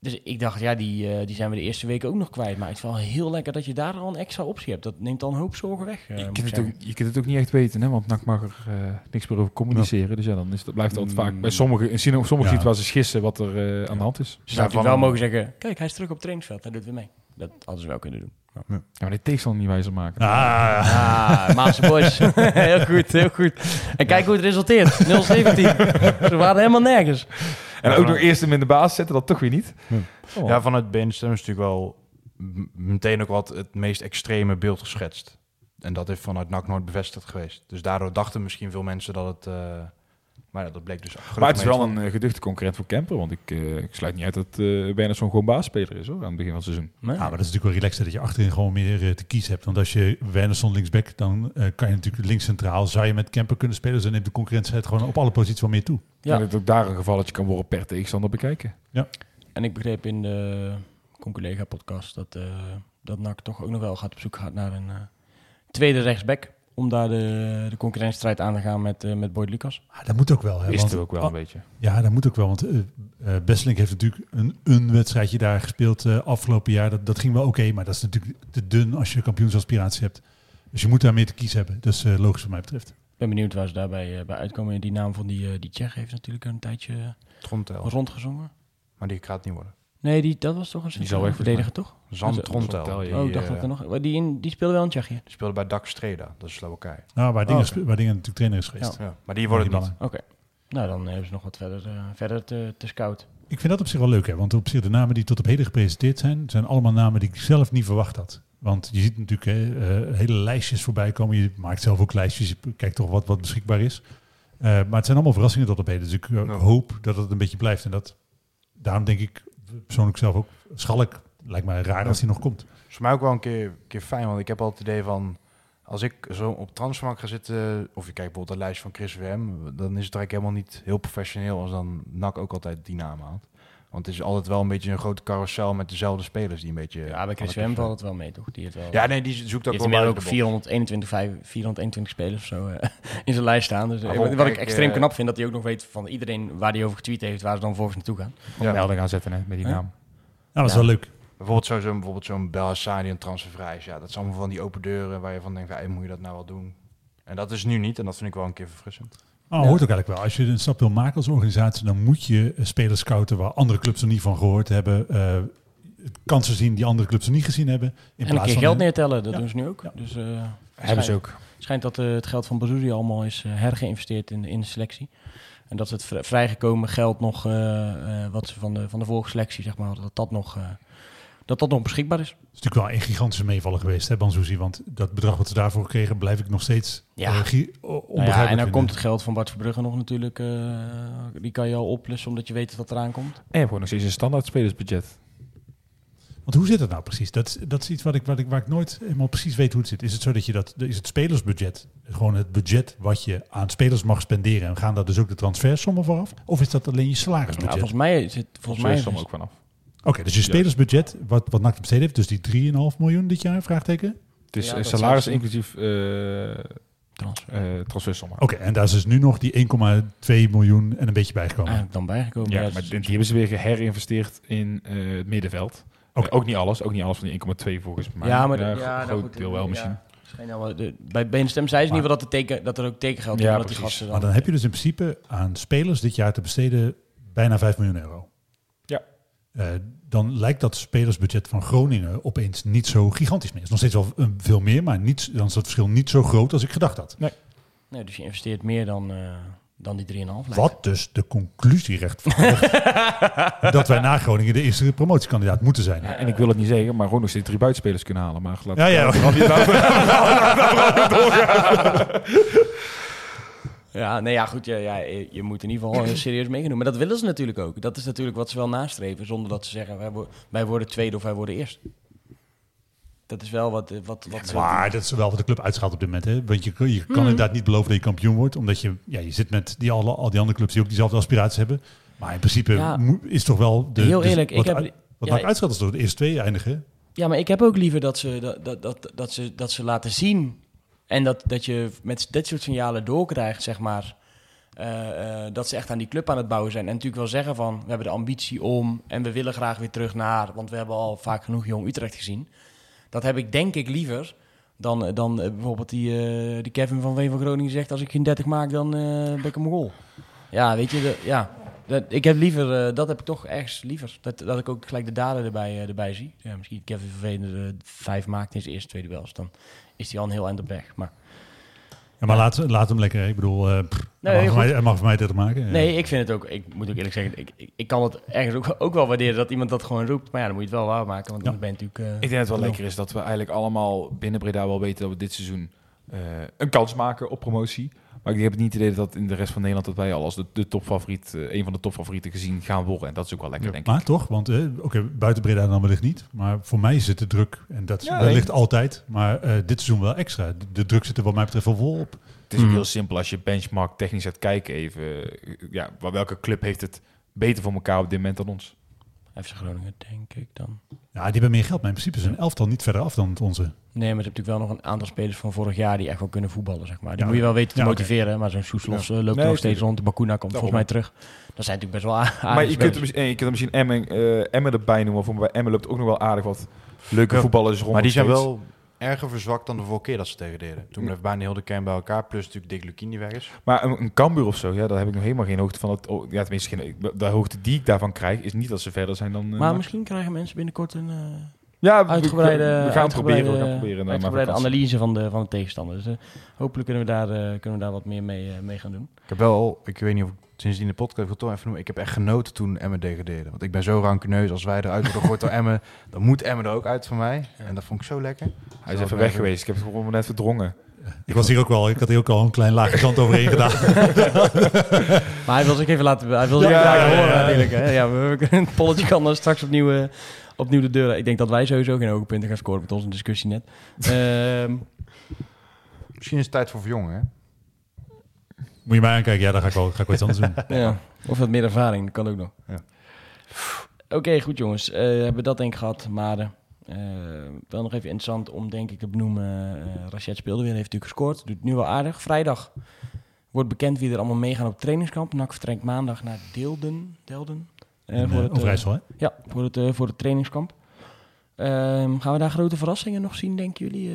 Dus ik dacht, ja, die, eh, die zijn we de eerste weken ook nog kwijt. Maar het is wel heel lekker dat je daar al een extra optie hebt. Dat neemt dan een hoop zorgen weg. eh, je, kunt het ook, je kunt het ook niet echt weten, hè? want NAC mag er eh, niks meer over communiceren. Dus ja, dan is dat, blijft altijd vaak bij sommige, in sommige Ja. situaties gissen wat er eh, aan de hand is. Ze Ja, zouden natuurlijk van wel mogen zeggen, kijk, hij is terug op het trainingsveld. Hij doet weer mee. Dat hadden ze wel kunnen doen. Ja, maar die tegenstander niet wijzer maken. Ah, Ah, Maanse boys. [laughs] heel goed, heel goed. En kijk hoe het resulteert. [laughs] 0-17. Ze waren helemaal nergens. En ook nog eerst hem in de baas zetten, dat toch weer niet. Oh. Ja, vanuit Beenstem is natuurlijk wel meteen ook wat het meest extreme beeld geschetst. En dat is vanuit NAC nooit bevestigd geweest. Dus daardoor dachten misschien veel mensen dat het... eh, maar ja, dat bleek dus... maar het is wel een uh, geduchte concurrent voor Kemper. Want ik, uh, ik sluit niet uit dat uh, Wernersson gewoon baasspeler is hoor, aan het begin van het seizoen. Nee. Ja, maar dat is natuurlijk wel relaxed dat je achterin gewoon meer uh, te kiezen hebt. Want als je Wernersson linksback, dan uh, kan je natuurlijk links centraal. Zou je met Kemper kunnen spelen, dus dan neemt de concurrentie het gewoon op alle posities wel meer toe. Ja. Denk dat ook daar een gevalletje kan worden per tegenstander bekijken. Ja. En ik begreep in de conculega-podcast dat, uh, dat NAC toch ook nog wel gaat op zoek gaat naar een uh, tweede rechtsback. Om daar de, de concurrentiestrijd aan te gaan met, uh, met Boyd Lucas. Ah, dat moet ook wel. Hè, Is want, er ook wel oh, een beetje. Ja, dat moet ook wel. Want uh, uh, Besselink heeft natuurlijk een, een wedstrijdje daar gespeeld uh, afgelopen jaar. Dat, dat ging wel oké, okay, maar dat is natuurlijk te dun als je kampioensaspiratie hebt. Dus je moet daar meer te kiezen hebben. Dat is uh, logisch wat mij betreft. Ik ben benieuwd waar ze daarbij uh, bij uitkomen. Die naam van die, uh, die Tsjech heeft natuurlijk een tijdje Trontel. rondgezongen. Maar die gaat niet worden. Nee, die, dat was toch een die zal weg verdediger, toch? Zand Trontel. Die, oh, ik dacht dat er nog... Die, in, die speelde wel in Tsjechië. Die speelde bij Dak Streda, dat is Slowakije. Nou, waar dingen, oh, okay. waar dingen natuurlijk trainer is geweest. Ja. ja maar die worden niet. Oké. Okay. Nou, dan hebben ze nog wat verder, uh, verder te, te scout. Ik vind dat op zich wel leuk, hè? want op zich de namen die tot op heden gepresenteerd zijn, zijn allemaal namen die ik zelf niet verwacht had. Want je ziet natuurlijk hè, uh, hele lijstjes voorbij komen. Je maakt zelf ook lijstjes, je kijkt toch wat, wat beschikbaar is. Uh, maar het zijn allemaal verrassingen tot op heden. Dus ik uh, ja. hoop dat het een beetje blijft. En dat, daarom denk ik persoonlijk zelf ook, Schalk lijkt mij raar als hij nog komt. Voor mij ook wel een keer, keer fijn, want ik heb altijd het idee van... Als ik zo op transfermarkt ga zitten, of je kijkt bijvoorbeeld de lijst van Chris VM, dan is het eigenlijk helemaal niet heel professioneel als dan NAC ook altijd die naam haalt. Want het is altijd wel een beetje een grote carousel met dezelfde spelers die een beetje... Ja, bij Chris VM valt het wel mee, toch? Die het wel, ja, nee, die zoekt ook die wel ook 421, 5, 421 spelers of zo uh, [laughs] in zijn lijst staan. Dus uh, wat, ik extreem knap vind, dat hij ook nog weet van iedereen waar hij over getweet heeft, waar ze dan volgens naartoe gaan. Ja. melding gaan zetten hè, met die huh? naam. Ja, dat is ja. wel leuk. Bijvoorbeeld zo'n zo, bijvoorbeeld zo'n Belhassani en transfervrij is. Ja, dat zijn allemaal van die open deuren waar je van denkt, hey, moet je dat nou wel doen? En dat is nu niet en dat vind ik wel een keer verfrissend. Oh, ja. hoort ook eigenlijk wel. Als je een stap wil maken als organisatie, dan moet je spelers scouten waar andere clubs er niet van gehoord hebben. Uh, kansen zien die andere clubs er niet gezien hebben. In en een keer geld neertellen, dat ja. doen ze nu ook. Ja. Dus, uh, hebben ze ook. schijnt dat uh, het geld van Bazouzi allemaal is uh, hergeïnvesteerd in, in de selectie. En dat het vrijgekomen geld nog, wat ze van de, van de vorige selectie, zeg maar, dat dat nog dat dat nog beschikbaar is. Het is natuurlijk wel een gigantische meevaller geweest, hè, Banzuzi? Want dat bedrag wat ze daarvoor kregen, blijf ik nog steeds ja. uh, onbegrijpelijk nou ja, En dan vinden. komt het geld van Bart Verbrugge nog natuurlijk. Uh, die kan je al oplussen omdat je weet dat dat eraan komt. En gewoon nog steeds een standaard spelersbudget. Want hoe zit het nou precies? Dat, dat is iets wat ik, wat ik, waar ik nooit helemaal precies weet hoe het zit. Is het zo dat je dat, is het spelersbudget, gewoon het budget wat je aan spelers mag spenderen en gaan daar dus ook de transfersommen vooraf? Of is dat alleen je salarisbudget? Ja, volgens mij zit volgens mij is ook vanaf. Oké, okay, dus je spelersbudget, wat, wat NAC besteed heeft, dus die 3,5 miljoen dit jaar, vraagteken? Het is ja, salaris inclusief uh, transfer. Uh, transfersommen. Oké, okay, en daar is dus nu nog die 1,2 miljoen en een beetje bijgekomen. Eigenlijk dan bijgekomen. Ja, ja maar die hebben ze weer geherinvesteerd in uh, het middenveld. Okay. ook niet alles, ook niet alles van die 1,2 volgens mij. Ja, maar een ja, groot goed, deel wel misschien. Ja. Nou wel- de- bij Beenstem zei ze in ieder geval dat, er teken, dat er ook tekengeld Ja, is. dat die gasten Maar dan heb je dus in principe aan spelers dit jaar te besteden bijna 5 miljoen euro. Eh, dan lijkt dat spelersbudget van Groningen opeens niet zo gigantisch meer. Het is nog steeds wel een, veel meer, maar niet, dan is het verschil niet zo groot als ik gedacht had. Nee, dus je investeert meer dan, eh, dan die 3,5 lijkt. Wat dus de conclusie rechtvaardigt dat wij na Groningen de eerste promotiekandidaat moeten zijn. Ja, en ik wil het niet zeggen, maar gewoon nog steeds drie buitenspelers kunnen halen. Maar laat Ja, ja. Ja, nee, ja, goed. Ja, ja, je, je moet in ieder geval eh, serieus meegenomen. Maar dat willen ze natuurlijk ook. Dat is natuurlijk wat ze wel nastreven, zonder dat ze zeggen wij, wo- wij worden tweede of wij worden eerst. Dat is wel wat, wat, wat Maar dat is wel wat de club uitschaalt op dit moment. Hè? Want je, je kan Mhm. inderdaad niet beloven dat je kampioen wordt. Omdat je, ja, je zit met die, alle, al die andere clubs die ook diezelfde aspiraties hebben. Maar in principe Ja. is toch wel... De, Heel de- eerlijk, ik wat, heb- uit- wat ja, maakt uitschat als door de eerste twee eindigen. Ja, maar ik heb ook liever dat ze, dat, dat, dat, dat ze, dat ze laten zien. En dat, dat je met dit soort signalen doorkrijgt, zeg maar. eh, eh, dat ze echt aan die club aan het bouwen zijn. En natuurlijk wel zeggen van, we hebben de ambitie om... en we willen graag weer terug naar... want we hebben al vaak genoeg Jong Utrecht gezien. Dat heb ik denk ik liever dan, dan eh, bijvoorbeeld die, die Kevin van Veen van Groningen zegt... als ik geen 30 maak, dan ben ik een Mongool. Ja, weet je, de, ja, dat, ik heb liever, dat heb ik toch ergens liever. Dat, dat ik ook gelijk de daden erbij, erbij zie. Ja, misschien Kevin Veen er vijf maakt in zijn eerste tweede duels. Dan is hij al een heel eind op weg. Maar Ja, maar laat, laat hem lekker. Ik bedoel, eh pff, Nee, hij, mag mij, hij mag voor mij 30 maken. nee, ik vind het ook, ik moet ook eerlijk zeggen, ik, ik, ik kan het ergens ook, ook wel waarderen dat iemand dat gewoon roept. Maar ja, dan moet je het wel waarmaken, want Ja. dan ben je natuurlijk... eh, Ik denk dat het wel lekker is dat we eigenlijk allemaal binnen Breda wel weten dat we dit seizoen eh, een kans maken op promotie. Maar ik heb niet het idee dat in de rest van Nederland dat wij al als de, de topfavoriet, eh, een van de topfavorieten gezien gaan worden. En dat is ook wel lekker, denk ik. Maar toch, want eh, oké, buiten Breda dan wellicht niet. Maar voor mij zit de druk, en dat is Ja, wellicht nee. altijd, maar eh, dit seizoen wel extra. De, de druk zit er wat mij betreft wel vol op. Het is ook Mhm. heel simpel als je benchmark technisch gaat kijken even. Ja, welke club heeft het beter voor elkaar op dit moment dan ons? FC Groningen, denk ik dan. Ja, die hebben meer geld, maar in principe een elftal niet verder af dan het onze. Nee, maar je hebt natuurlijk wel nog een aantal spelers van vorig jaar die echt wel kunnen voetballen, zeg maar. Die Ja, moet je wel weten te ja, motiveren. Maar zo'n Soeslof eh, loopt Nee, nog steeds rond. De Bakuna komt volgens mij terug. Dat zijn natuurlijk best wel a- aardige maar je kunt, er eh, je kunt er misschien Emmen, eh, Emmen erbij noemen. Voor bij Emmen loopt ook nog wel aardig wat leuke Ja, voetballers rond. Maar die zijn wel erger verzwakt dan de vorige keer dat ze tegen deden. Toen bleef bijna heel de kern bij elkaar. Plus natuurlijk Dick Lukien die weg is. Maar een, een Cambuur of zo, ja, daar heb ik nog helemaal geen hoogte van. Het, oh, ja, tenminste, geen, de hoogte die ik daarvan krijg, is niet dat ze verder zijn dan... eh, Maar misschien krijgen mensen binnenkort een eh, ja, we- uitgebreide, we, we gaan het proberen. We gaan uitgebreide- proberen. uitgebreide maar vakantie. analyse van de, van de tegenstander. Dus eh, hopelijk kunnen we, daar, eh, kunnen we daar wat meer mee, eh, mee gaan doen. Ik heb wel, ik weet niet of ik sindsdien de podcast ik wil toch even noemen. Ik heb echt genoten toen Emmen degradeerde. Want ik ben zo rankeneus als wij eruit worden gegooid door [laughs] Emmen. Dan moet Emmen er ook uit van mij. En dat vond ik zo lekker. Hij is even weg geweest. Ik heb het gewoon net verdrongen. Ik was hier ook wel, ik had hier ook al een klein laagje zand overheen gedaan. [laughs] [laughs] Maar hij wil zich even laten, hij wil zich Ja, laten ja, ja, horen ja. natuurlijk. Hè? Ja, we, het polletje kan dan straks opnieuw, eh, opnieuw de deur. Ik denk dat wij sowieso geen hoge punten gaan scoren met onze discussie net. Ehm, Misschien is het tijd voor verjongen, hè? Moet je mij aankijken, ja, dan ga ik wel, ga ik wel iets anders doen. [laughs] ja. Of wat meer ervaring, dat kan ook nog. Ja. Oké, goed jongens. Eh, hebben we dat denk ik gehad. Maar eh, wel nog even interessant om denk ik te benoemen. eh Rachet speelde weer, heeft natuurlijk gescoord. Doet nu wel aardig. Vrijdag wordt bekend wie er allemaal meegaan op trainingskamp. NAC vertrekt maandag naar Deelden. Delden. En, voor het, Overijssel, hè? Ja, voor het, voor het trainingskamp. Ehm, gaan we daar grote verrassingen nog zien, denken jullie?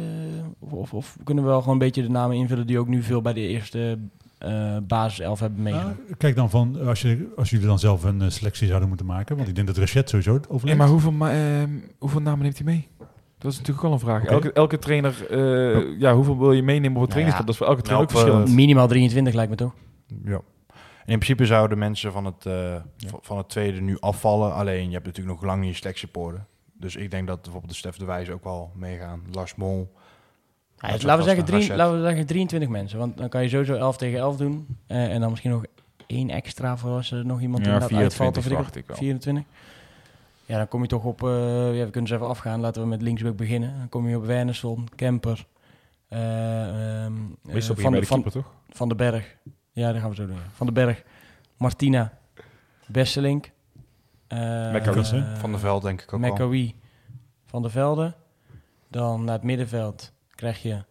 Of, of, of kunnen we wel gewoon een beetje de namen invullen die ook nu veel bij de eerste eh basiself hebben meegedaan? Nou, kijk dan van, als, je, als jullie dan zelf een eh, selectie zouden moeten maken. Want ik denk dat Rachet sowieso het Nee, overleeft. maar hoeveel, ma- ehm, hoeveel namen neemt hij mee? Dat is natuurlijk ook wel een vraag. Elke, elke trainer, eh, ja, hoeveel wil je meenemen Nou trainingskamp? Dat is voor elke trainer ook Nou, verschillend. Minimaal 23 lijkt me toch? Ja. En in principe zouden mensen van het, eh, van het tweede nu afvallen. Alleen je hebt natuurlijk nog lang niet je selectiepoorden. Dus ik denk dat bijvoorbeeld de Stef de Wijs ook wel meegaan. Lars Mol. Ja, laten, we zeggen drie, laten we zeggen 23 mensen. Want dan kan je sowieso 11 tegen 11 doen. Eh, en dan misschien nog één extra voor als er nog iemand Ja, inderdaad uitvalt. 24 Of weet verwacht ik ik wel. 24. Ja, dan kom je toch op... eh, ja, we kunnen ze even afgaan. Laten we met linksback beginnen. Dan kom je op Wernersson, Kemper. eh, ehm, eh, Meestal begin van, de, de van, toch? van de Berg. Ja, dat gaan we zo doen. Van de Berg, Martina, Besselink. Van der Veld denk ik ook. Mekkawi van der Velde. Dan naar het middenveld krijg je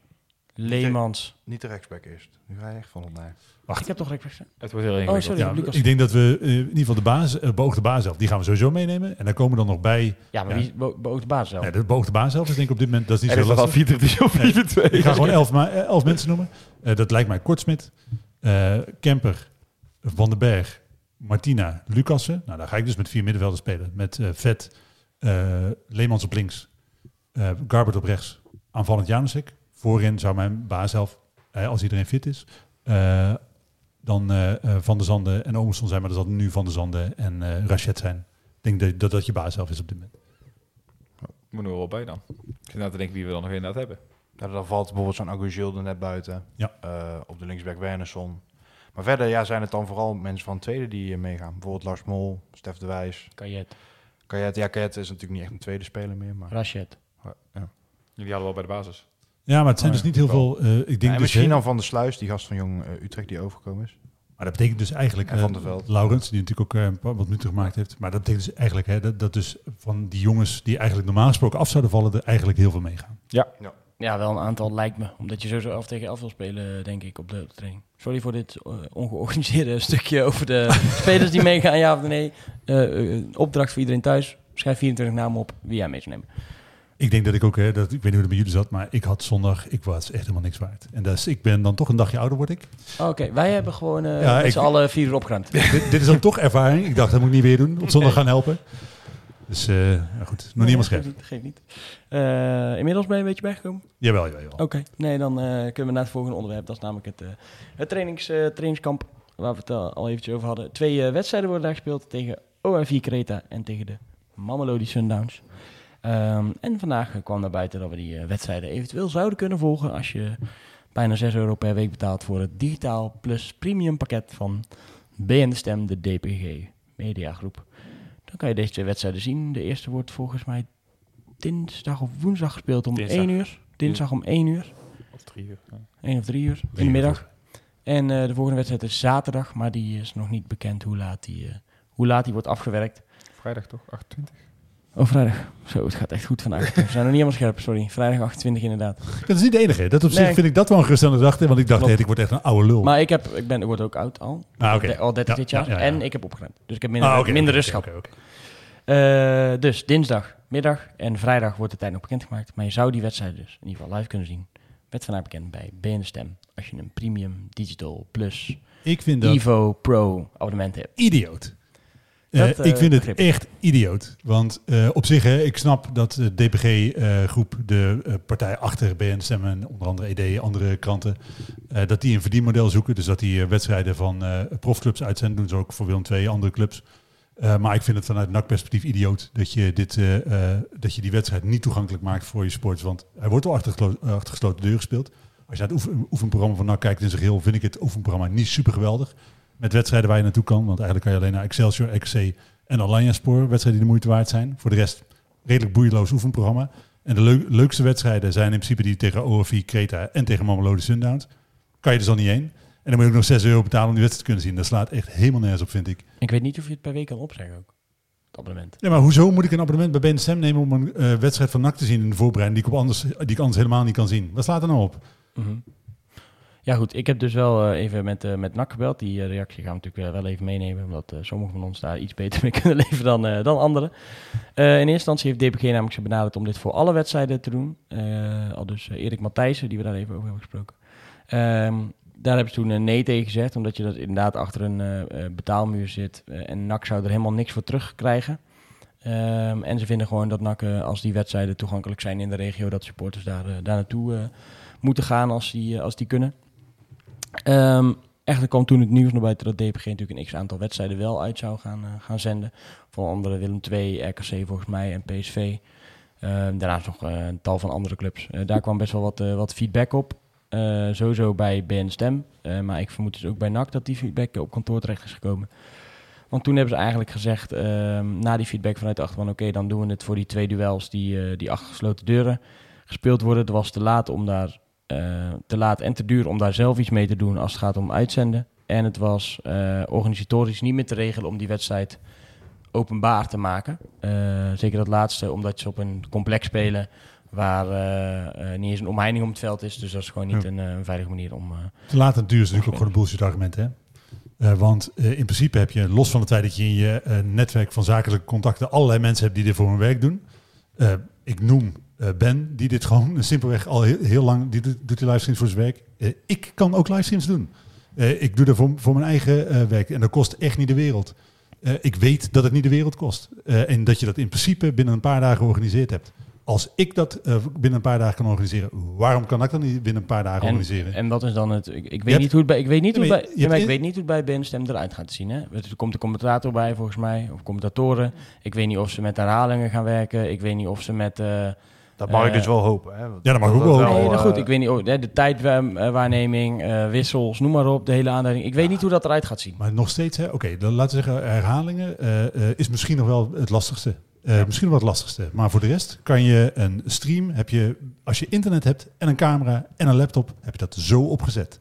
Leemans. Niet de rechtsback eerst. Nu ga je echt van opnij. Ik heb toch rechtsback? Het wordt heel Oh, ingewikkeld. sorry. Ja, Lucas. ik denk dat we eh, in ieder geval de baas, eh, beoogde baas zelf, die gaan we sowieso meenemen. En dan komen dan nog bij, Ja, maar Ja. wie be- beoogt de baas zelf? ja, de beoogde baas zelf is denk ik op dit moment, dat is niet En zo lastig. 4 of 4 2 Ik ga gewoon elf, ma- eh, elf mensen noemen. Eh, dat lijkt mij Kortsmit, eh, Kemper, Van den Berg, Martina, Lucassen. Nou, daar ga ik dus met vier middenvelders spelen. Met eh, Vet, eh, Leemans op links, eh Garbert op rechts, aanvallend Janusik. Voorin zou mijn baas zelf, eh, als iedereen fit is, eh, dan eh, Van der Zanden en Omerson zijn. Maar dat zal nu Van der Zanden en eh Rachet zijn. Ik denk dat, dat dat je baas zelf is op dit moment. Moet er wel bij dan. Ik zit nou te denken wie we dan nog inderdaad hebben. Ja, dan valt bijvoorbeeld zo'n Agujil er net buiten. Ja. Eh, op de linksback Wernersson. Maar verder ja, zijn het dan vooral mensen van het tweede die meegaan. Bijvoorbeeld Lars Mol, Stef de Wijs. Kajet, Kajet, ja, Kajet is natuurlijk niet echt een tweede speler meer. Maar, Rachet. ja. Jullie hadden wel bij de basis. Ja, maar het zijn Oh dus ja, niet heel wel. veel... eh, ik denk Ja, en dus, misschien hè, dan Van de Sluis, die gast van Jong eh, Utrecht die overgekomen is. Maar dat betekent dus eigenlijk, En eh, Van der Veld. Laurens, die natuurlijk ook een paar- wat minuten gemaakt heeft. Maar dat betekent dus eigenlijk hè, dat, dat dus van die jongens die eigenlijk normaal gesproken af zouden vallen, er eigenlijk heel veel meegaan. Ja, wel een aantal lijkt me. Omdat je sowieso 11 tegen 11 wil spelen, denk ik, op de, op de training. Sorry voor dit ongeorganiseerde [laughs] stukje over de [laughs] spelers die meegaan, ja of nee. Opdracht voor iedereen thuis. Schrijf 24 namen op wie jij mee zou nemen. Ik denk dat ik ook, hè, dat, ik weet niet hoe het bij jullie zat, maar ik had zondag, ik was echt helemaal niks waard. En dus, ik ben dan toch een dagje ouder word ik. Oké, wij hebben gewoon eh Ja, met ik- z'n allen vier uur opgeruimd. [laughs] dit, dit is dan toch ervaring. Ik dacht, dat moet ik niet weer doen. Op zondag gaan helpen. Dus uh, nou goed, nog niet helemaal scherp. Geef niet. Geef niet. Uh, inmiddels ben je een beetje bijgekomen? Jawel, jawel. jawel. Oké, okay. nee, dan uh, kunnen we naar het volgende onderwerp. Dat is namelijk het, uh, het trainings, trainingskamp waar we het al eventjes over hadden. Twee wedstrijden worden daar gespeeld tegen OM4 Creta en tegen de Mamelodi Sundowns. Um, en vandaag kwam naar buiten dat we die wedstrijden eventueel zouden kunnen volgen als je bijna 6 euro per week betaalt voor het digitaal plus premium pakket van BN Stem, de DPG mediagroep. Dan kan je deze twee wedstrijden zien. De eerste wordt volgens mij dinsdag of woensdag gespeeld om Dinsdag. 1 uur. Dinsdag om 1 uur. Of drie uur. Ja. 1 of 3 uur in de middag. En uh, de volgende wedstrijd is zaterdag, maar die is nog niet bekend hoe laat die, uh, hoe laat die wordt afgewerkt. Vrijdag toch? 28? Oh, vrijdag. Zo, het gaat echt goed vandaag. We zijn nog niet helemaal scherp, sorry. Vrijdag 28 inderdaad. Dat is niet de enige. Dat op zich Nee. vind ik dat wel een geruststellende gedachte. Want ik dacht, hey, ik word echt een oude lul. Maar ik, heb, ik, ben, ik word ook oud al. ah. De- Al 30 Ja, dit jaar. ja. En ik heb opgeruimd. Dus ik heb minder, Ah, minder rust gehad. Eh, dus dinsdag, middag en vrijdag wordt de tijd nog bekendgemaakt. Maar je zou die wedstrijd dus in ieder geval live kunnen zien. Werd vandaag bekend bij BN Stem. Als je een premium digital plus Ik vind dat Evo Pro abonnement hebt. idioot. Dat, Eh, eh, ik vind het echt idioot. Want eh, op zich, hè, ik snap dat de DPG-groep, de eh, partij achter BNSM en onder andere ED, andere kranten, eh, dat die een verdienmodel zoeken. Dus dat die eh, wedstrijden van eh, profclubs uitzenden. doen ze ook voor Willem II, andere clubs. Eh, maar ik vind het vanuit NAC-perspectief idioot dat je, dit, eh, eh, dat je die wedstrijd niet toegankelijk maakt voor je sports. Want hij wordt wel achter, eh, achter gesloten deuren gespeeld. Als je naar het oefen- oefenprogramma van NAC kijkt in zijn geheel, vind ik het oefenprogramma niet super geweldig. Met wedstrijden waar je naartoe kan. Want eigenlijk kan je alleen naar Excelsior, XC en Allianz Spoor. Wedstrijden die de moeite waard zijn. Voor de rest redelijk boeieloos oefenprogramma. En de leu- leukste wedstrijden zijn in principe die tegen OFI, Creta en tegen Mamelodi Sundowns. Kan je dus al niet heen. En dan moet je ook nog 6 euro betalen om die wedstrijd te kunnen zien. Dat slaat echt helemaal nergens op, vind ik. Ik weet niet of je het per week kan opzeggen ook. Het abonnement. Ja, maar hoezo moet ik een abonnement bij BNSM nemen om een eh, wedstrijd van NAC te zien in de voorbereiding die ik, op anders, die ik anders helemaal niet kan zien? Wat slaat er nou op? Mhm. Ja goed, ik heb dus wel eh, even met, eh met NAC gebeld. Die eh, reactie gaan we natuurlijk wel even meenemen. Omdat sommigen van ons daar iets beter [laughs] mee kunnen leven dan, dan anderen. In eerste instantie heeft DPG namelijk ze benaderd om dit voor alle wedstrijden te doen. Al dus Erik Matthijssen, die we daar even over hebben gesproken. Ehm, daar hebben ze toen een nee tegen gezegd. Omdat je dat inderdaad achter een betaalmuur zit. en NAC zou er helemaal niks voor terugkrijgen. Ehm, en ze vinden gewoon dat NAC, als die wedstrijden toegankelijk zijn in de regio, dat supporters daar, daar naartoe moeten gaan als die, als die kunnen. Ehm echter kwam toen het nieuws naar buiten dat DPG natuurlijk een x-aantal wedstrijden wel uit zou gaan, eh, gaan zenden. Voor andere Willem II, RKC volgens mij en PSV. Ehm, daarnaast nog eh, een tal van andere clubs. Eh, daar kwam best wel wat, wat feedback op. Sowieso bij BN Stem. Maar ik vermoed dus ook bij NAC dat die feedback op kantoor terecht is gekomen. Want toen hebben ze eigenlijk gezegd, ehm, na die feedback vanuit de achterban... oké, dan doen we het voor die twee duels die, die achter gesloten deuren gespeeld worden. Het was te laat om daar te laat en te duur om daar zelf iets mee te doen als het gaat om uitzenden. En het was eh, organisatorisch niet meer te regelen om die wedstrijd openbaar te maken. Eh, zeker dat laatste, omdat ze op een complex spelen Waar eh, eh, niet eens een omheining om het veld is. Dus dat is gewoon niet Ja. een, eh, een veilige manier om... eh, Te laat en duur is natuurlijk ook gewoon een bullshit argument. Hè? Eh, want eh, in principe heb je, los van het feit dat je in je eh, netwerk van zakelijke contacten allerlei mensen hebt die dit voor hun werk doen. Eh, ik noem eh, Ben, die dit gewoon [laughs] simpelweg al heel, heel lang, die doet, die livestreams voor zijn werk. Eh, ik kan ook livestreams doen. Eh, ik doe dat voor, voor mijn eigen eh, werk en dat kost echt niet de wereld. Eh, ik weet dat het niet de wereld kost. Eh, en dat je dat in principe binnen een paar dagen georganiseerd hebt. Als ik dat eh, binnen een paar dagen kan organiseren, waarom kan ik dat niet binnen een paar dagen en, organiseren? en wat is dan het... Ik, ik weet niet hoe het bij... Ik weet niet hoe bij, ik weet niet hoe het bij Ben Stem eruit gaat zien. Hè? Er komt een commentator bij volgens mij. Of commentatoren. Ik weet niet of ze met herhalingen gaan werken. Ik weet niet of ze met... eh, Dat mag ik Eh, dus wel hopen. Hè? Ja, dat mag ik ook wel Nee, hopen. nou eh, goed, ik weet niet. oh, de tijdwaarneming, eh, wissels, noem maar op, de hele aanleiding. Ik weet niet hoe dat eruit gaat zien. Maar nog steeds, hè, oké, dan laten we zeggen, herhalingen eh, eh, is misschien nog wel het lastigste. Eh, Misschien nog wel het lastigste. Maar voor de rest kan je een stream, heb je, als je internet hebt en een camera en een laptop, heb je dat zo opgezet.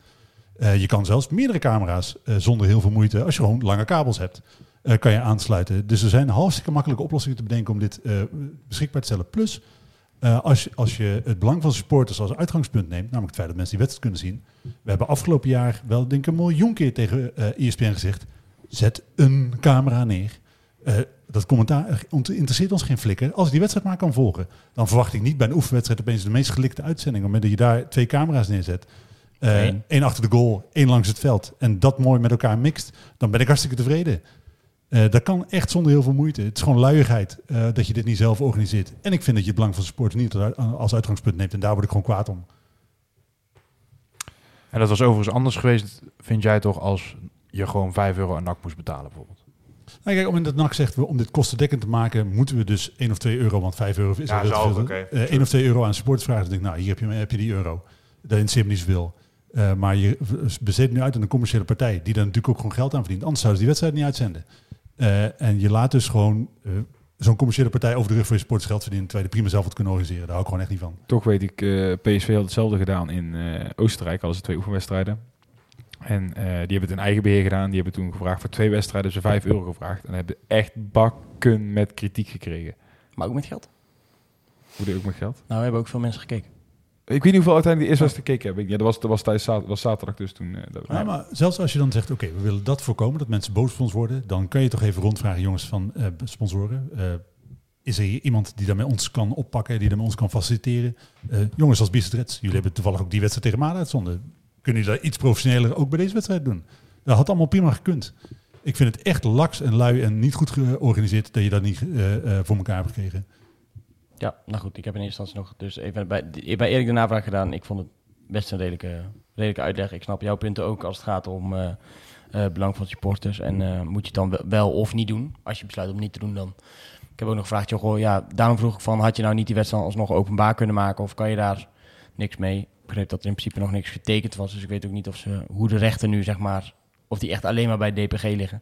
Eh, je kan zelfs meerdere camera's eh, zonder heel veel moeite, als je gewoon lange kabels hebt, eh, kan je aansluiten. Dus er zijn hartstikke makkelijke oplossingen te bedenken om dit eh, beschikbaar te stellen. Plus, eh, als, je, als je het belang van supporters als uitgangspunt neemt, namelijk het feit dat mensen die wedstrijd kunnen zien. We hebben afgelopen jaar wel denk ik een miljoen keer tegen eh ESPN gezegd, zet een camera neer. Eh, dat commentaar interesseert ons geen flikker. Als ik die wedstrijd maar kan volgen, dan verwacht ik niet bij een oefenwedstrijd opeens de meest gelikte uitzending. Op het moment dat je daar twee camera's neerzet. Eén. één achter de goal, één langs het veld. En dat mooi met elkaar mixt. Dan ben ik hartstikke tevreden. Eh, dat kan echt zonder heel veel moeite. Het is gewoon luiigheid eh, dat je dit niet zelf organiseert. En ik vind dat je het belang van sport niet als- uitgangspunt neemt. En daar word ik gewoon kwaad om. En dat was overigens anders geweest, vind jij toch, als je gewoon 5 euro aan NAC moest betalen bijvoorbeeld? Nou, kijk, op het moment dat NAC zegt, we, om dit kostendekkend te maken, moeten we dus 1 of 2 euro, want 5 euro is Ja, veel. oké. Eh, 1 of 2 euro aan supporters vragen. Dan denk ik, nou, hier heb je, heb je die euro. Dat interesseert me niet zoveel. Eh, maar je besteedt nu uit aan een commerciële partij, die daar natuurlijk ook gewoon geld aan verdient. Anders zouden ze die wedstrijd niet uitzenden. Eh, en je laat dus gewoon eh, zo'n commerciële partij over de rug van je supporters geld verdienen, terwijl je prima zelf wat kunnen organiseren. Daar hou ik gewoon echt niet van. Toch weet ik, eh, PSV had hetzelfde gedaan in eh, Oostenrijk. Hadden ze twee oefenwedstrijden. En eh, die hebben het in eigen beheer gedaan. Die hebben toen gevraagd voor twee wedstrijden ze 5 euro gevraagd. En hebben echt bakken met kritiek gekregen. Maar ook met geld. Hoe deed ook met geld? Nou, we hebben ook veel mensen gekeken. Ik weet niet hoeveel uiteindelijk de eerste wedstrijd gekeken hebben. Ja, dat was, dat was tijdens was zaterdag dus toen. eh, dat, Ja, maar zelfs als je dan zegt, oké, we willen dat voorkomen, dat mensen boos op ons worden, dan kan je toch even rondvragen, jongens, van eh, sponsoren. eh, is er hier iemand die daarmee ons kan oppakken, die daarmee ons kan faciliteren? Jongens als Bistrets, jullie hebben toevallig ook die wedstrijd tegen Maden uitzonden. Kunnen jullie daar iets professioneler ook bij deze wedstrijd doen? Dat had allemaal prima gekund. Ik vind het echt laks en lui en niet goed georganiseerd dat je dat niet voor elkaar hebt gekregen. Ja, nou goed, ik heb in eerste instantie nog dus even bij, bij Erik de navraag gedaan. Ik vond het best een redelijke, redelijke uitleg. Ik snap jouw punten ook als het gaat om eh, belang van supporters. En eh, moet je het dan wel- of niet doen? Als je besluit om niet te doen, dan... Ik heb ook nog gevraagd, joh, ja, daarom vroeg ik van... had je nou niet die wedstrijd alsnog openbaar kunnen maken? Of kan je daar niks mee? Ik begreep dat er in principe nog niks getekend was. Dus ik weet ook niet of ze, hoe de rechten nu, zeg maar... of die echt alleen maar bij DPG liggen.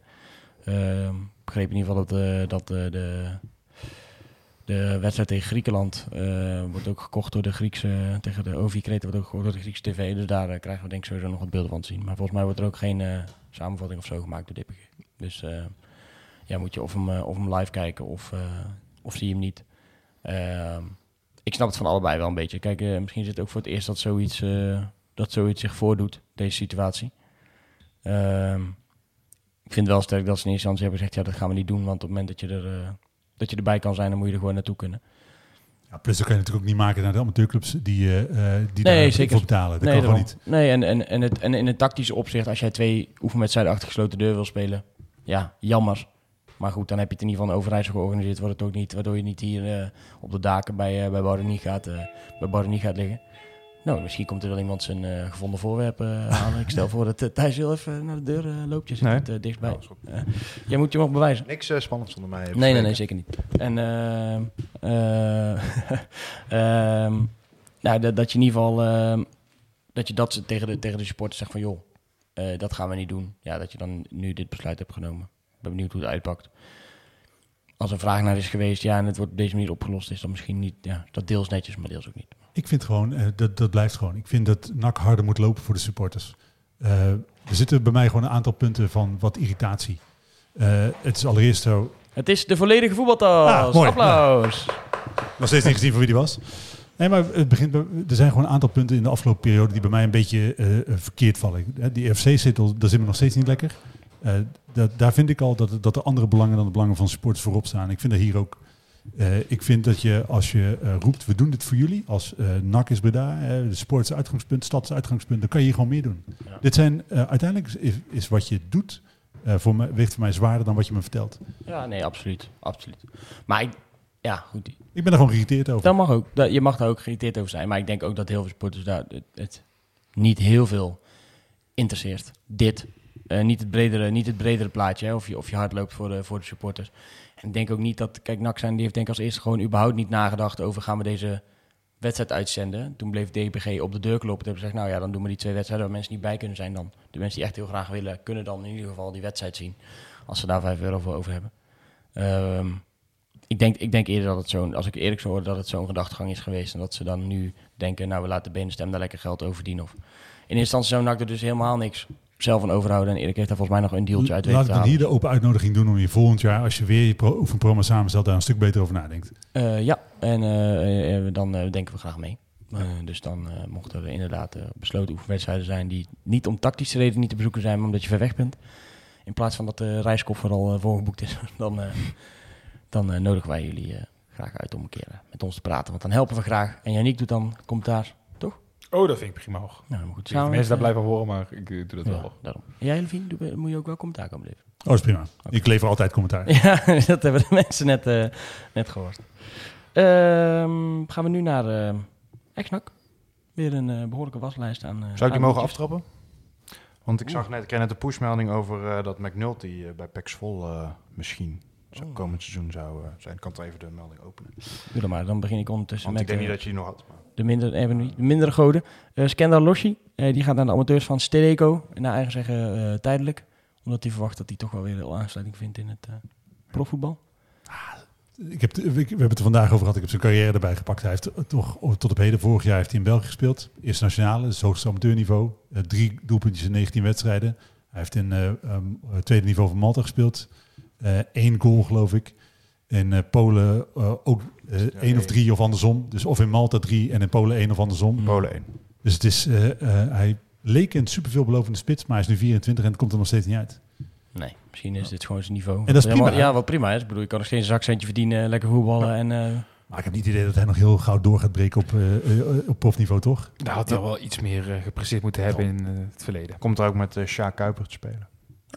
Ehm, begreep in ieder geval dat, dat de... De wedstrijd tegen Griekenland eh, wordt ook gekocht door de Griekse, tegen de OV wordt ook gekocht door de Griekse tv. Dus daar eh, krijgen we denk ik sowieso nog wat beelden van te zien. Maar volgens mij wordt er ook geen eh, samenvatting of zo gemaakt door DPG. Dus ja, moet je of hem, of hem live kijken of, of zie je hem niet. Ehm, ik snap het van allebei wel een beetje. Kijk, misschien is het ook voor het eerst dat zoiets, dat zoiets zich voordoet, deze situatie. Ehm, ik vind wel sterk dat ze in eerste instantie hebben gezegd, ja, dat gaan we niet doen. Want op het moment dat je, er, dat je erbij kan zijn, dan moet je er gewoon naartoe kunnen. Ja, plus dat kan je natuurlijk ook niet maken naar de amateurclubs die, eh, die Nee, daar zeker. voor betalen. Dat nee, kan gewoon niet. Nee, en, en, en, het, en in het tactische opzicht, als jij twee oefenwedstrijden achter gesloten deur wil spelen, ja, jammer. Maar goed, dan heb je het in ieder geval in Overijssel georganiseerd, wordt het ook niet, waardoor je niet hier eh, op de daken bij, eh bij Baudeny gaat, bij gaat liggen. Nou, misschien komt er wel iemand zijn eh, gevonden voorwerp eh, halen. Ik stel voor dat uh, Thijs heel even naar de deur eh, loopt. Je zit Nee. het, eh, dichtbij. Eh, jij moet je nog bewijzen. Niks eh, spannends zonder mij. Nee, nee, nee, zeker niet. En ehm, eh, [laughs] ehm, nou, dat, dat je in ieder geval ehm, dat je dat tegen de, tegen de supporters zegt van joh, eh, dat gaan we niet doen. Ja, dat je dan nu dit besluit hebt genomen. Ik ben benieuwd hoe het uitpakt. Als er vraag naar is geweest, ja, en het wordt op deze manier opgelost, is dan misschien niet, ja, dat deels netjes, maar deels ook niet. Ik vind gewoon, eh, dat, dat blijft gewoon. Ik vind dat NAC harder moet lopen voor de supporters. Eh, er zitten bij mij gewoon een aantal punten van wat irritatie. Eh, het is allereerst zo, Het is de volledige voetbaltas. Ah, mooi. Applaus. nog steeds niet gezien van wie die was. Nee, maar het begint, er zijn gewoon een aantal punten in de afgelopen periode die bij mij een beetje verkeerd vallen. Die FC-zetel, daar zit me nog steeds niet lekker. Eh, da- daar vind ik al dat, dat er andere belangen dan de belangen van supporters voorop staan. Ik vind dat hier ook. Eh, ik vind dat je als je eh, roept, we doen dit voor jullie, als eh NAC is Breda, de sport is uitgangspunt, stad is uitgangspunt, dan kan je hier gewoon meer doen. Ja. Dit zijn, uiteindelijk is, is wat je doet, voor mij, weegt voor mij zwaarder dan wat je me vertelt. Ja, nee, absoluut. absoluut. Maar ik, ja, goed. Ik ben er gewoon geïrriteerd over. Dat mag ook. Dat, je mag daar ook geïrriteerd over zijn. Maar ik denk ook dat heel veel sporters daar het, het niet heel veel interesseert. Dit. Niet, het bredere, niet het bredere plaatje, hè, of, je, of je hard loopt voor de, voor de supporters. En denk ook niet dat, kijk, NAC zijn, die heeft denk ik als eerste gewoon überhaupt niet nagedacht over gaan we deze wedstrijd uitzenden. Toen bleef DPG op de deur kloppen. Toen hebben ze gezegd, nou ja, dan doen we die twee wedstrijden waar mensen niet bij kunnen zijn dan. De mensen die echt heel graag willen, kunnen dan in ieder geval die wedstrijd zien. Als ze daar 5 euro voor over hebben. Ehm, ik, denk, ik denk eerder dat het zo'n, als ik eerlijk zou worden, dat het zo'n gedachtegang is geweest. En dat ze dan nu denken, nou we laten benenstem daar lekker geld over verdienen. Of in eerste instantie zou NAC er dus helemaal niks zelf van overhouden. En Erik heeft daar volgens mij nog een dealtje uit weten Laat ik dan hier de open uitnodiging doen om je volgend jaar, als je weer je pro oefenprogramma samenstelt, daar een stuk beter over nadenkt. Eh, ja, en eh, eh, dan denken we graag mee. Dus dan mochten er inderdaad besloten oefenwedstrijden zijn die niet om tactische redenen niet te bezoeken zijn, maar omdat je ver weg bent. In plaats van dat de reiskoffer al voorgeboekt is, [laughs] dan, dan nodigen wij jullie graag uit om een keer met ons te praten. Want dan helpen we graag. En Janiek doet dan commentaar. Oh, dat vind ik prima hoor. Nou, dan goed. Mensen daar blijven horen, maar ik eh, doe dat wel. Daarom. En jij, Levine, moet je ook wel commentaar komen leveren? Oh, is prima. Ik lever altijd commentaar. [laughs] Ja, dat hebben de mensen net, eh, net gehoord. Ehm, gaan we nu naar uh, Exnak. Weer een eh, behoorlijke waslijst aan. eh, Zou ik die aan mogen aftrappen? Want ik zag net, ik net een pushmelding over eh, dat McNulty eh, bij PEC Vol eh, misschien zou, Oh. komend seizoen zou eh, zijn. Ik kan toch even de melding openen. Doe dan maar, dan begin ik ondertussen Want ik met denk niet eh, dat je die nog had. Maar... de, minder, eh, de mindere goden. Eh Skandar Loshi, eh, die gaat naar de amateurs van Stedeco. Naar eigen zeggen tijdelijk. Omdat hij verwacht dat hij toch wel weer een aansluiting vindt in het profvoetbal. Ik heb, we hebben het er vandaag over gehad. Ik heb zijn carrière erbij gepakt. Hij heeft toch tot op heden, vorig jaar heeft hij in België gespeeld. Eerste nationale, dus het hoogste amateurniveau. Drie doelpuntjes in 19 wedstrijden. Hij heeft in eh, ehm, tweede niveau van Malta gespeeld. Eén goal, geloof ik. In eh, Polen eh, ook eh, één of één. drie of andersom. Dus of in Malta drie en in Polen één of andersom. Polen 1. Dus het is, eh, eh, hij leek een super veelbelovende spits, maar hij is nu 24 en het komt er nog steeds niet uit. Nee, misschien is dit gewoon zijn niveau. dat is prima? Ja, wat prima is. Ik bedoel, je kan nog steeds een zakcentje verdienen, lekker voetballen. En, eh, Maar ik heb niet het idee dat hij nog heel gauw door gaat breken op, op profniveau, toch? Daar had hij wel iets meer gepresteerd moeten hebben in het verleden. Komt er ook met uh, Sjaak Kuiper te spelen.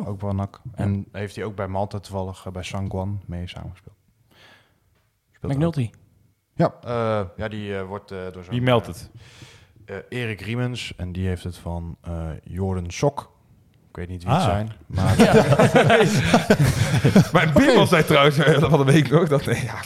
Oh. Ook wel nak. En heeft hij ook bij Malta toevallig bij Sangwan mee samengespeeld. Speelt McNulty. ook. Ja, eh, ja die eh, wordt eh, door zo'n... Wie meldt het? eh, Erik Riemens. En die heeft het van eh Jordan Sok. Ik weet niet wie het Ah. zijn. [laughs] Maar Mijn Bimmel zei trouwens van de week nog dat... nee, ja.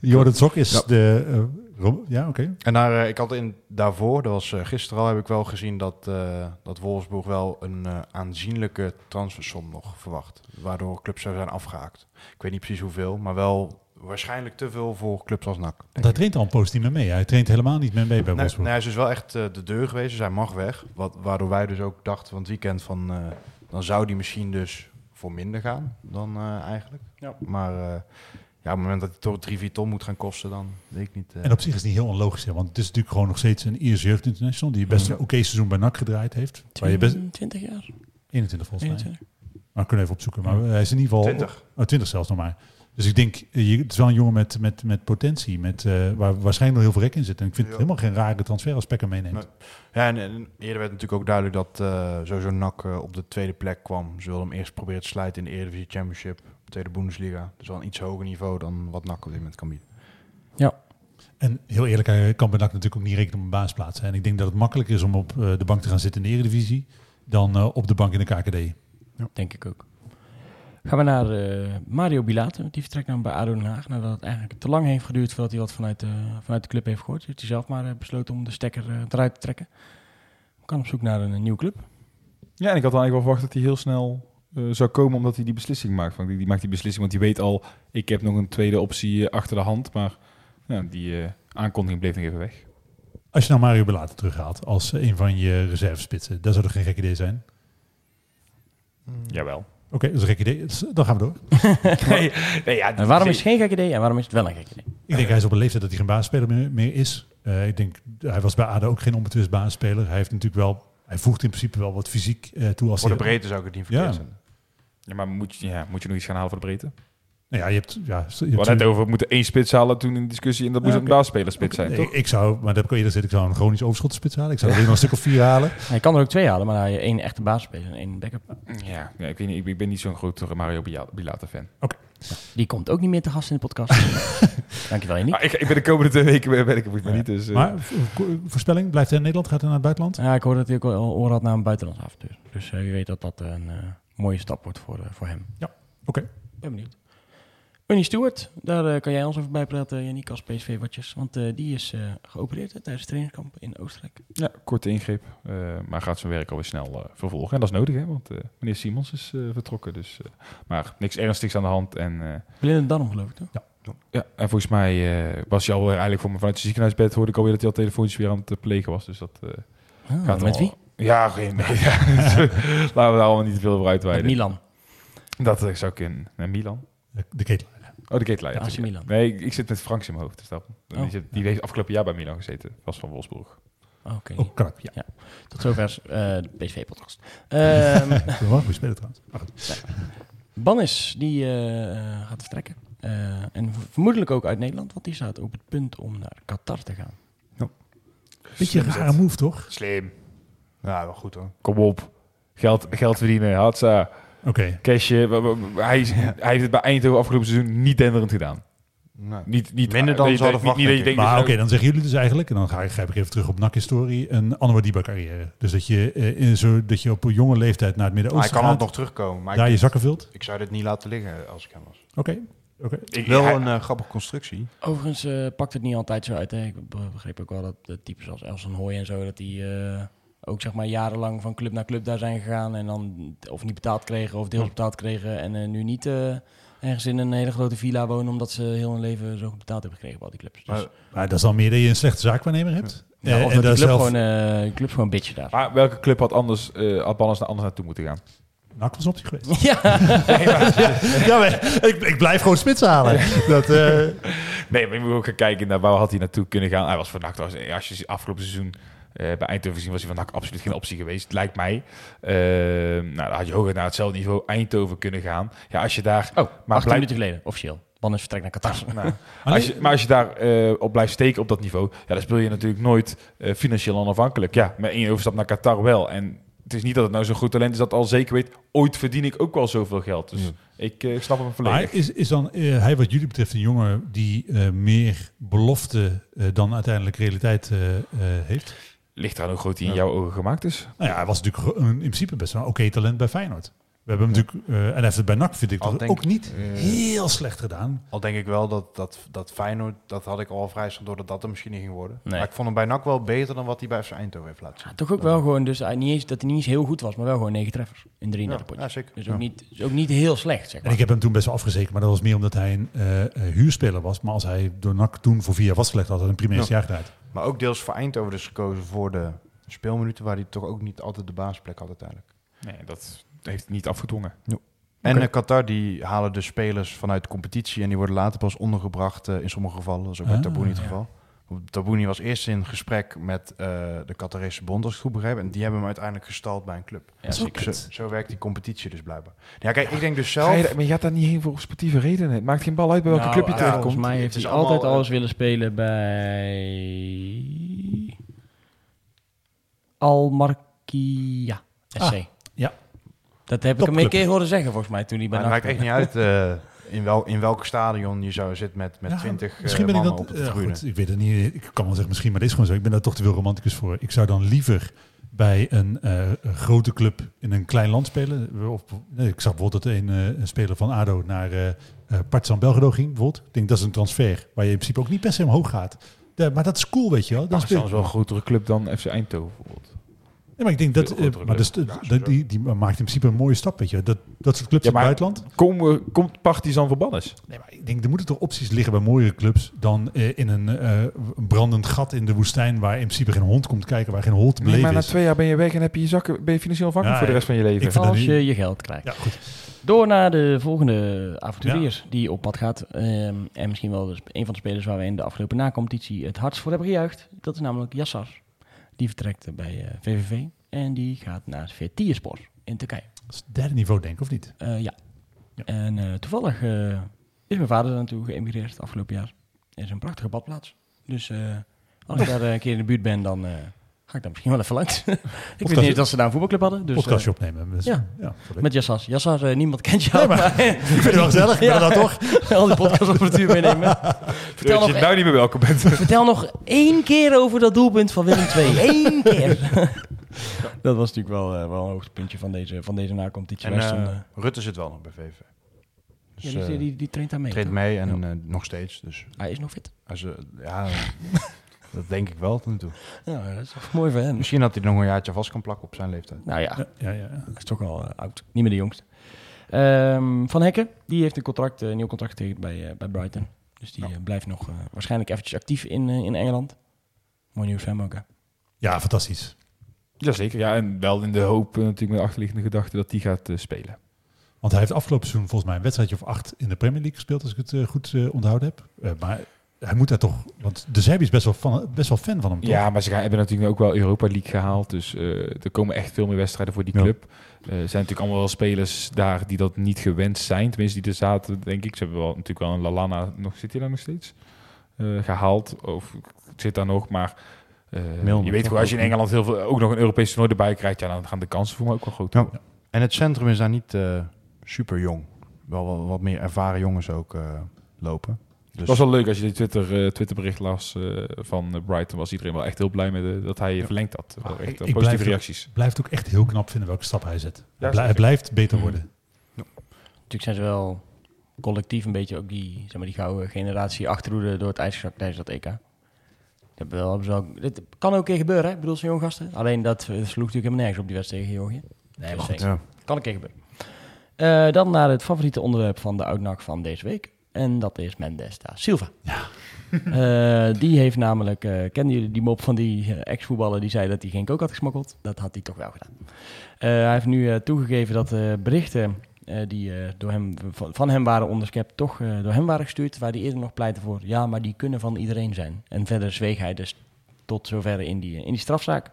Jordan Sok is Ja. de... Rom- ja, oké. En daar, ik had in daarvoor, dat was gisteren al, heb ik wel gezien dat, eh, dat Wolfsburg wel een aanzienlijke transfersom nog verwacht. Waardoor clubs zou zijn afgehaakt. Ik weet niet precies hoeveel, maar wel waarschijnlijk te veel voor clubs als NAC. hij ik. traint al een poos niet meer mee. Hij traint helemaal niet meer mee bij Nee, Wolfsburg. nee, hij is dus wel echt eh, de deur geweest, dus hij mag weg. Wat, waardoor wij dus ook dachten van het weekend van, eh, dan zou die misschien dus voor minder gaan dan eh, eigenlijk. Ja. Maar eh, ja, op het moment dat hij toch drie, vier ton moet gaan kosten, dan weet ik niet. En op zich is het niet heel onlogisch, hè, want het is natuurlijk gewoon nog steeds een Iers Jeugd International die best Ja. een oké seizoen bij NAC gedraaid heeft. Waar je best 20 jaar? 21 volgens mij. 21. Maar we kunnen even opzoeken. Maar hij is in ieder geval 20. Oh, 20 zelfs nog maar. Dus ik denk, eh, je- het is wel een jongen met, met, met potentie, met, eh, waar waarschijnlijk nog heel veel rek in zit. En ik vind het Ja. helemaal geen rare transfer als Pekker meeneemt. Nee. Ja, en, en eerder werd natuurlijk ook duidelijk dat eh sowieso NAC op de tweede plek kwam. Ze wilden hem eerst proberen te slijten in de Eredivisie Championship, tweede Bundesliga. Dus wel een iets hoger niveau dan wat NAC op dit moment kan bieden. En heel eerlijk, hij kan bij NAC natuurlijk ook niet rekenen op een baasplaats. En ik denk dat het makkelijker is om op de bank te gaan zitten in de Eredivisie dan op de bank in de KKD. Denk ik ook. Gaan we naar eh, Mario Bilato. Die vertrekt nou bij ADO Den Haag. Nadat het eigenlijk te lang heeft geduurd voordat hij wat vanuit, de vanuit de club heeft gehoord. Heeft hij zelf maar eh, besloten om de stekker eh, eruit te trekken. Kan op zoek naar een, nieuwe club. Ja, en ik had eigenlijk wel verwacht dat hij heel snel eh, zou komen omdat hij die beslissing maakt. Want die, die maakt die beslissing, want die weet al, ik heb nog een tweede optie achter de hand. Maar ja, die eh, aankondiging bleef nog even weg. Als je nou Mario Belater terughaalt als een van je reservespitsen, dat zou toch geen gek idee zijn? Jawel. Oké, dat is een gek idee. Dus, Dan gaan we door. [laughs] nee, nee, ja, En waarom is het geen gek idee en waarom is het wel een gek idee? Ik denk hij is op een leeftijd dat hij geen basisspeler meer, meer is. Eh, ik denk, hij was bij ADO ook geen onbetwist basisspeler. Hij heeft natuurlijk wel, hij voegt in principe wel wat fysiek eh, toe als Voor de breedte zou ik het niet verkeerd Ja. vinden. Ja, maar moet je, ja, moet je nog iets gaan halen voor de breedte? Nou ja, je hebt... Ja, je We hebt net over, we moeten één spits halen toen in de discussie. En dat moest Ja, een oké. baasspeler spits zijn, toch? ik zou, maar dat heb ik eerder gezegd, ik zou een chronisch overschotspits halen. Ik zou er nog een stuk of vier halen. [laughs] Hij kan er ook twee halen, maar hij één echte basisspeler en één backup. Ja, ja ik, weet niet, ik, ik ben niet zo'n groot Mario Bila- Bilata fan. Die komt ook niet meer te gast in de podcast. [laughs] Dankjewel, Yannick. Maar ik, ik ben de komende twee weken ben, ben ik er niet. Dus, eh, Maar v- vo- voorspelling, blijft hij in Nederland? Gaat hij naar het buitenland? Ja, ik hoorde dat hij ook al oor had naar een buitenlands avontuur. Dus eh, wie weet dat dat een eh, mooie stap wordt voor, voor hem. Oké. Ben benieuwd. Ernie Stewart, daar eh, kan jij ons over bijpraten, Yannick, als PSV-watjes. Want eh, die is eh, geopereerd hè, tijdens het trainingskamp in Oostenrijk. Ja, korte ingreep. eh, maar gaat zijn werk alweer snel eh, vervolgen. En dat is nodig, hè? Want eh, meneer Simons is eh, vertrokken. Dus, eh, maar niks ernstigs aan de hand. En, eh, Blinde darm, geloof ik, toch? ja, en volgens mij eh, was hij al eigenlijk voor me vanuit het ziekenhuisbed. Hoorde ik alweer dat hij al telefoontjes weer aan het plegen was. Dus dat eh, Ah, gaat met al- wie? Ja, geen [laughs] ja. Laten we daar allemaal niet te veel over Met uitweiden. Milan. Dat zou kunnen. Nee, Milan. De, de ketel. Oh, de Ketelaar. Ja, AC. Milan. Nee, ik, ik zit met Franks in mijn hoofd. Dus dat, Oh. die, zit, die heeft afgelopen jaar bij Milan gezeten. Was van Wolfsburg. Oh, Oké, Oh, kan ook, ja. tot zover eh, de PSV-podcast. [laughs] Ehm wel een goede speler trouwens. Bannis, die eh, gaat vertrekken. Eh, en vermoedelijk ook uit Nederland, want die staat op het punt om naar Qatar te gaan. Beetje een rare move, toch? Slim. Ja, wel goed hoor. Kom op. Geld, geld verdienen. Hatsa. Oké. Cashje. Hij, hij heeft het bij Eindhoven afgelopen seizoen niet denderend gedaan. Nou, Niet, niet, Minder dan ze hadden denkt- niet, niet dat je verwacht, denkt... Maar oké, dan zeggen jullie dus eigenlijk, en dan ga ik, grijp ik even terug op NAC-historie, een Anwar Diba carrière. Dus dat je, eh, in zo, dat je op een jonge leeftijd naar het maar hij Midden-Oosten kan altijd nog terugkomen. Maar daar ik, je zakken vult. ik zou dit niet laten liggen als ik hem was. Oké, oké. ik, Wel hij- een eh, grappige constructie. Overigens eh, pakt het niet altijd zo uit. Hè. Ik be- begreep ook wel dat de types zoals Elson Hoy en zo, dat die eh, ook zeg maar jarenlang van club naar club daar zijn gegaan en dan of niet betaald kregen of deels betaald kregen en eh, nu niet eh, ergens in een hele grote villa wonen omdat ze heel hun leven zo goed betaald hebben gekregen bij al die clubs. Dus, Maar- Maar dat is dan meer dat je een slechte zaakwaarnemer hebt. ja, Eh, of en dat die club zelf... gewoon, eh, die club gewoon bitchen daar. Maar welke club had anders, eh had naar anders naartoe moeten gaan? NAC was een optie geweest. [laughs] ja, [laughs] ja, maar ik, ik blijf gewoon spits halen. dat, eh, Nee, maar je moet ook gaan kijken naar waar had hij naartoe kunnen gaan. Hij was van NAC, trouwens, als je afgelopen seizoen eh, bij Eindhoven gezien was hij van NAC absoluut geen optie geweest, lijkt mij. Eh, nou, dan had je hoger naar hetzelfde niveau Eindhoven kunnen gaan. Ja, als je daar... Oh, Maar 18 blijf- minuten geleden, officieel. Bannis vertrekt naar Qatar. [laughs] Nou, als je, maar als je daar eh, op blijft steken op dat niveau, ja, dan speel je natuurlijk nooit eh, financieel onafhankelijk. Ja, met één overstap naar Qatar wel. En het is niet dat het nou zo'n goed talent is dat al zeker weet, ooit verdien ik ook wel zoveel geld. Dus ik snap hem volledig. maar is, is dan hij wat jullie betreft een jongen die eh, meer belofte eh, dan uiteindelijk realiteit heeft? Ligt eraan hoe groot hij in jouw ogen gemaakt is. Nou ja, hij was natuurlijk een- in principe best wel een oké talent bij Feyenoord. We hebben hem natuurlijk, eh, en hij heeft het bij NAC vind ik ook niet eh, heel slecht gedaan. Al denk ik wel dat, dat, dat Feyenoord, dat had ik al vrij snel door dat dat er misschien niet ging worden. Nee. Maar ik vond hem bij NAC wel beter dan wat hij bij FC Eindhoven heeft laten zien. Ja, toch ook wel gewoon, dus hij niet eens, dat hij niet eens heel goed was, maar wel gewoon negen treffers in 33 Ja, potjes. ja, zeker. Dus ook, Ja. niet, dus ook niet heel slecht, zeg En maar. ik heb hem toen best wel afgezekerd, maar dat was meer omdat hij een eh, eh, huurspeler was. Maar als hij door NAC toen voor vier jaar vastgelegd had, had hij een prima eerste jaar gedraaid. Maar ook deels voor Eindhoven dus gekozen voor de speelminuten, waar hij toch ook niet altijd de basisplek had uiteindelijk. Nee, dat heeft hij niet afgedwongen. En eh, Qatar die halen de spelers vanuit de competitie en die worden later pas ondergebracht eh, in sommige gevallen. Dat is ook bij Ah, Tabouni het ja. geval. Tabouni was eerst in gesprek met eh, de Qatarese bond, als ik het goed begrijp. En die hebben hem uiteindelijk gestald bij een club. Ja, zeker. Zo, zo werkt die competitie dus blijkbaar. Ja, kijk, ik denk dus Ga je zelf... maar je gaat daar niet heen voor sportieve redenen. Het maakt geen bal uit bij welke Nou, club je ja, terechtkomt. Volgens mij heeft hij altijd eh, alles willen spelen bij... Almarkia SC. Ah, ja. Dat heb ik hem een keer horen zeggen, volgens mij, toen hij bij Maar maakt echt niet uit eh, in, wel, in welk stadion je zou zitten met, met Ja, 20 eh, Misschien ben ik dat. op goed, ik weet het niet. Ik kan wel zeggen misschien, maar dit is gewoon zo. Ik ben daar toch te veel romanticus voor. Ik zou dan liever bij een, eh, grote club in een klein land spelen. Of, nee, ik zag bijvoorbeeld dat een, eh, een speler van ADO naar eh eh, Partizan Belgrado ging. Bijvoorbeeld. Ik denk dat is een transfer waar je in principe ook niet per se omhoog gaat. Maar dat is cool, weet je wel. Dan Dat is wel een grotere club dan FC Eindhoven bijvoorbeeld. Ja, maar ik denk dat, eh, maar dus, Ja, dat- sowieso. die, die maakt in principe een mooie stap, weet je. Dat, dat soort clubs Ja, in het buitenland. Kom, eh, komt Partizan voor Bannis? Nee, maar ik denk, er moeten toch opties liggen bij mooiere clubs dan eh, in een, eh, brandend gat in de woestijn waar in principe geen hond komt kijken, waar geen hol te Nee, beleven maar na twee jaar ben je weg en heb je je zakken, ben je financieel afhankelijk Ja, voor de rest van je leven. Als je je geld krijgt. Ja, goed. Door naar de volgende avonturier die op pad gaat. Ehm, en misschien wel dus een van de spelers waar we in de afgelopen na-competitie het hardst voor hebben gejuicht. Dat is namelijk Yassar. Die vertrekt bij eh, VVV en die gaat naar Vertierspor in Turkije. Dat is het derde niveau, denk ik, of niet? Eh, ja. Ja. En eh, toevallig eh, is mijn vader daar naartoe geëmigreerd het afgelopen jaar. Het is een prachtige badplaats. Dus eh, als ik [laughs] daar eh, een keer in de buurt ben, dan eh, ga ik daar misschien wel even langs. [laughs] ik weet niet dat ze daar een voetbalclub hadden. Dus, Podcastje eh, opnemen. Dus, ja. met Jassas. Jassas, eh, niemand kent jou. Nee, maar- maar, [laughs] ik vind het wel gezellig. Ja. dat toch? [laughs] al die podcastapparatuur meenemen. Vertel Dat nog, je nou niet meer welkom bent. vertel nog één keer over dat doelpunt van Willem II. Eén keer. dat was natuurlijk wel, eh, wel een hoogtepuntje van deze, van deze na-competitie. En Rutte zit wel nog bij VV. Dus, ja, die, die, die traint daar mee. treedt toch? mee en Ja. eh, nog steeds. Dus Hij is nog fit. als, eh, ja, dat denk ik wel tot nu toe. Ja, dat is toch mooi voor hem. Misschien dat hij nog een jaartje vast kan plakken op zijn leeftijd. Nou ja, Ja, ja, ja. hij is toch al eh, oud. Niet meer de jongste. Ehm, van Hekken, die heeft een, contract, eh, een nieuw contract getekend bij, eh, bij Brighton. Dus die eh, blijft nog eh, waarschijnlijk eventjes actief in, eh, in Engeland. Mooi nieuws voor hem ook, hè? ja, fantastisch. Jazeker, ja. En wel in de hoop eh, natuurlijk met de achterliggende gedachte dat die gaat eh, spelen. Want hij heeft afgelopen seizoen volgens mij een wedstrijdje of acht in de Premier League gespeeld, als ik het eh, goed eh, onthouden heb. Eh, maar hij moet daar toch, want de Serbi is best wel, van, best wel fan van hem, toch? Ja, maar ze gaan, hebben natuurlijk ook wel Europa League gehaald. Dus eh, er komen echt veel meer wedstrijden voor die Ja. club. Eh, er zijn natuurlijk allemaal wel spelers daar die dat niet gewend zijn. Tenminste, die er zaten, denk ik. Ze hebben wel, natuurlijk wel een Lalana, nog, zit hij daar nog steeds? Eh, gehaald. Of zit daar nog, maar... eh, Milner, je weet gewoon, als je in Engeland heel veel, ook nog een Europees toernooi erbij krijgt, ja, dan gaan de kansen voor mij ook wel groot Ja. En het centrum is daar niet eh, super jong. Wel wat, wat meer ervaren jongens ook eh, lopen. Dus Het was wel leuk als je die Twitter, eh, Twitterbericht las eh, van eh, Brighton. Was iedereen wel echt heel blij met dat hij verlengd had. Wel Ah, echt ik- ik positieve blijf- reacties. Blijft ook echt heel knap vinden welke stap hij zet. hij, blijft beter Mm. worden. Natuurlijk zijn ze wel collectief een beetje ook die, zeg maar, die gouden generatie achterhoede door het ijs gezakt tijdens dat EK. Dat wel, hebben ze wel, dit kan ook een keer gebeuren, hè? Ik bedoel, zo'n jonge gasten. Alleen dat sloeg natuurlijk helemaal nergens op die wedstrijd tegen Georgië. Nee, maar zeker. ja. Kan een keer gebeuren. Eh, dan naar het favoriete onderwerp van de Outnak van deze week. En dat is Mendes da Silva. Ja. [laughs] die heeft namelijk, eh kennen jullie die mop van die eh, ex-voetballer die zei dat hij geen kook had gesmokkeld? Dat had hij toch wel gedaan. Eh, hij heeft nu eh, toegegeven dat de berichten eh, die eh, door hem, van, van hem waren onderschept, toch eh, door hem waren gestuurd. Waar hij eerder nog pleitte voor, ja, maar die kunnen van iedereen zijn. En verder zweeg hij dus tot zover in die, in die strafzaak.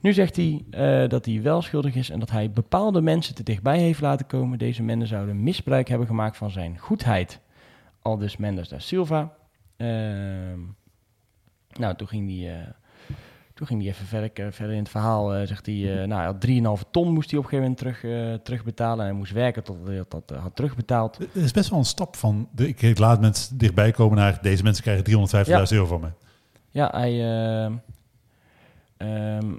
Nu zegt hij eh, dat hij wel schuldig is en dat hij bepaalde mensen te dichtbij heeft laten komen. Deze mensen zouden misbruik hebben gemaakt van zijn goedheid. Al dus Mendes da Silva. Ehm, nou, toen ging hij, eh, toen ging hij even verder, eh, verder in het verhaal. eh, zegt hij, eh, nou, hij had 3,5 ton moest hij op een gegeven moment terug, eh, terugbetalen. En hij moest werken tot hij dat, dat had terugbetaald. Het is best wel een stap van, de, ik laat mensen dichtbij komen naar, deze mensen krijgen 350.000 euro van me. Ja, hij. ehm, ehm,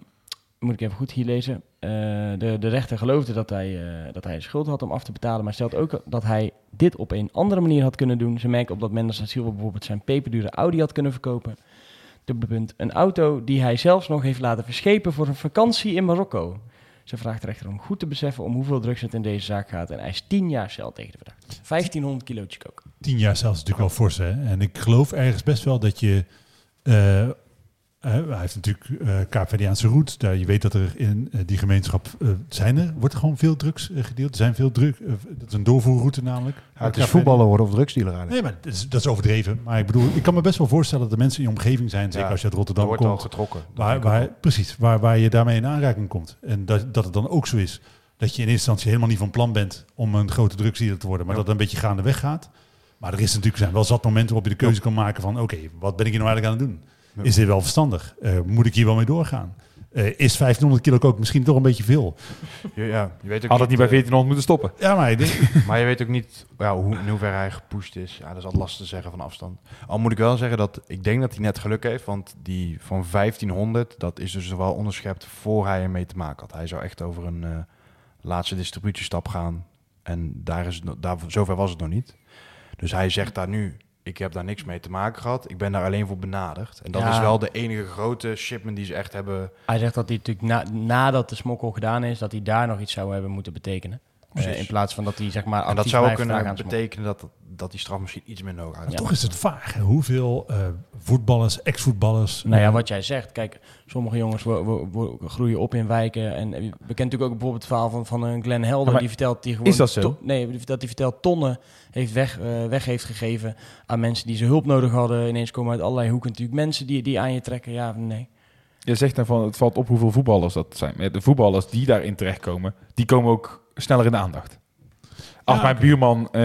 moet ik even goed hier lezen. Eh, de, de rechter geloofde dat hij, eh, dat hij schuld had om af te betalen, maar stelt ook dat hij dit op een andere manier had kunnen doen. Ze merken op dat Mendes bijvoorbeeld zijn peperdure Audi had kunnen verkopen. Een auto die hij zelfs nog heeft laten verschepen voor een vakantie in Marokko. Ze vraagt de rechter om goed te beseffen om hoeveel drugs het in deze zaak gaat. En is 10 jaar cel tegen de verdachte. 1500 kilootje kook. Tien jaar zelfs is natuurlijk wel fors, hè? En ik geloof ergens best wel dat je... eh, hij heeft natuurlijk eh Kaapverdiaanse route. Daar, je weet dat er in eh, die gemeenschap eh, zijn er, wordt er gewoon veel drugs gedeeld. Er zijn veel drugs. dat is een doorvoerroute namelijk. Ja, het is voetballen worden of drugsdealer eigenlijk. Nee, maar dat is, dat is overdreven. Maar ik bedoel, ik kan me best wel voorstellen dat de mensen in je omgeving zijn, zeker Ja, als je uit Er Rotterdam wordt al komt, getrokken. Waar, waar, precies, waar, waar je daarmee in aanraking komt. En dat, dat het dan ook zo is dat je in eerste instantie helemaal niet van plan bent om een grote drugsdealer te worden, maar Ja. dat het een beetje gaandeweg gaat. Maar er is natuurlijk zijn wel zat momenten waarop je de keuze kan maken van, oké, wat ben ik hier nou eigenlijk aan het doen? Is dit wel verstandig? Eh, moet ik hier wel mee doorgaan? Eh, is 1500 kilo ook misschien toch een beetje veel? Ja, ja, je weet ook Had het niet bij eh, 1400 moeten stoppen. Ja, maar ik denk, [laughs] Maar je weet ook niet ja, hoe, in hoeverre hij gepusht is. Ja, dat is altijd lastig te zeggen van afstand. Al moet ik wel zeggen dat ik denk dat hij net geluk heeft. Want die van 1500, dat is dus wel onderschept voor hij ermee te maken had. Hij zou echt over een eh, laatste distributiestap gaan. En daar is daar, zover was het nog niet. Dus hij zegt daar nu, ik heb daar niks mee te maken gehad. Ik ben daar alleen voor benaderd. En dat Ja. is wel de enige grote shipment die ze echt hebben. Hij zegt dat hij natuurlijk na, nadat de smokkel gedaan is, dat hij daar nog iets zou hebben moeten betekenen. Eh, in plaats van dat hij zeg maar En dat zou ook kunnen betekenen dat, dat die straf misschien iets minder hoog Maar uitkomt. toch is het vaag. Hè? Hoeveel eh, voetballers, ex-voetballers... Nou ja, eh, wat jij zegt. Kijk, sommige jongens wo- wo- wo- groeien op in wijken. En we kennen natuurlijk ook bijvoorbeeld het verhaal van, van een Glenn Helder. Maar die vertelt die gewoon... is dat zo? to- nee, die- dat hij vertelt tonnen heeft weg, weg heeft gegeven aan mensen die ze hulp nodig hadden. Ineens komen uit allerlei hoeken natuurlijk mensen die, die aan je trekken. Ja, of nee. Je zegt dan van, het valt op hoeveel voetballers dat zijn. Maar De voetballers die daarin terechtkomen, die komen ook sneller in de aandacht. Als Ja, mijn buurman eh,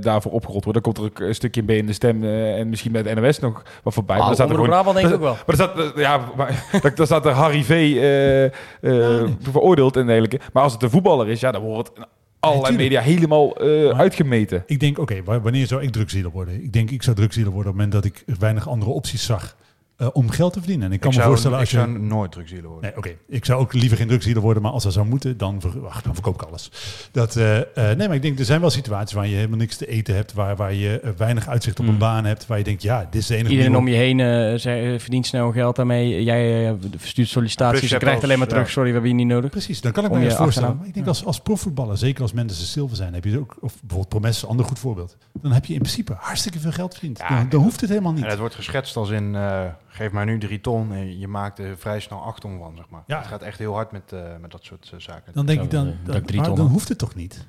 daarvoor opgerold wordt, dan komt er ook een stukje bij in de stem eh, en misschien bij de NOS nog wat voorbij. Ah, maar dan staat er Omroep gewoon, Brabant denk ik ook wel. maar er staat, eh, ja, maar, [laughs] staat er Harry V. eh, eh, veroordeeld en dergelijke. Maar als het een voetballer is, ja, dan wordt het in allerlei media helemaal eh, uitgemeten. Ik denk, oké, wa- wanneer zou ik drugsdealer worden? Ik denk, ik zou drugsdealer worden op het moment dat ik weinig andere opties zag eh, om geld te verdienen. En ik kan ik me zou, voorstellen als ik je... zou nooit drugsdealer worden. Nee, oké. Ik zou ook liever geen drugsdealer worden, maar als dat zou moeten, dan, ver, wacht, dan verkoop ik alles. Dat, eh, eh, nee, maar ik denk, er zijn wel situaties waar je helemaal niks te eten hebt, waar, waar je weinig uitzicht op een Hmm. baan hebt, waar je denkt, ja, dit is de enige Iedereen om je heen eh, eh, verdient snel geld daarmee. Jij verstuurt sollicitaties. Je krijgt alleen maar terug. ja. Sorry, we hebben je niet nodig. Precies, dan kan ik me je eens voorstellen. Maar ik denk als, als profvoetballer, zeker als mensen Silva zijn, heb je ook, of bijvoorbeeld Promes, een ander goed voorbeeld. Dan heb je in principe hartstikke veel geld verdiend. Ja, dan, hoeft het helemaal niet. En het wordt geschetst als in, eh, geef mij nu drie ton en je maakt er vrij snel acht ton van, zeg maar. Ja. Het gaat echt heel hard met, eh, met dat soort eh, zaken. Dan denk Zo, ik, dan, eh, dan, dat drie ton dan hoeft het toch niet?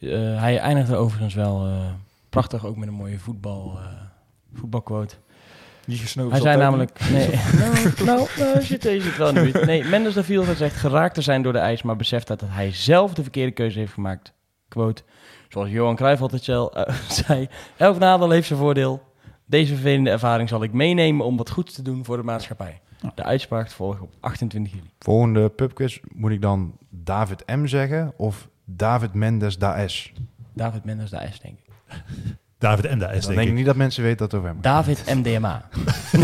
Eh, hij eindigde overigens wel eh, prachtig, ook met een mooie voetbal, eh, voetbalquote. Die gesnoven Hij zei namelijk... [laughs] Nee, nou, nou, nou zit deze het wel buurt. [laughs] Nee, Mendes de Viel zegt geraakt te zijn door de ijs, maar beseft dat hij zelf de verkeerde keuze heeft gemaakt. Quote, zoals Johan Cruijff eh, [laughs] zei, elk nadeel heeft zijn voordeel. Deze vervelende ervaring zal ik meenemen om wat goeds te doen voor de maatschappij. De uitspraak volgt op 28 juli. Volgende pubquiz moet ik dan David M zeggen of David Mendes da S? David Mendes de ijs, denk ik. David en de S, Dan denk denk ik ik. niet dat mensen weten dat het over hem gaat. David MDMA.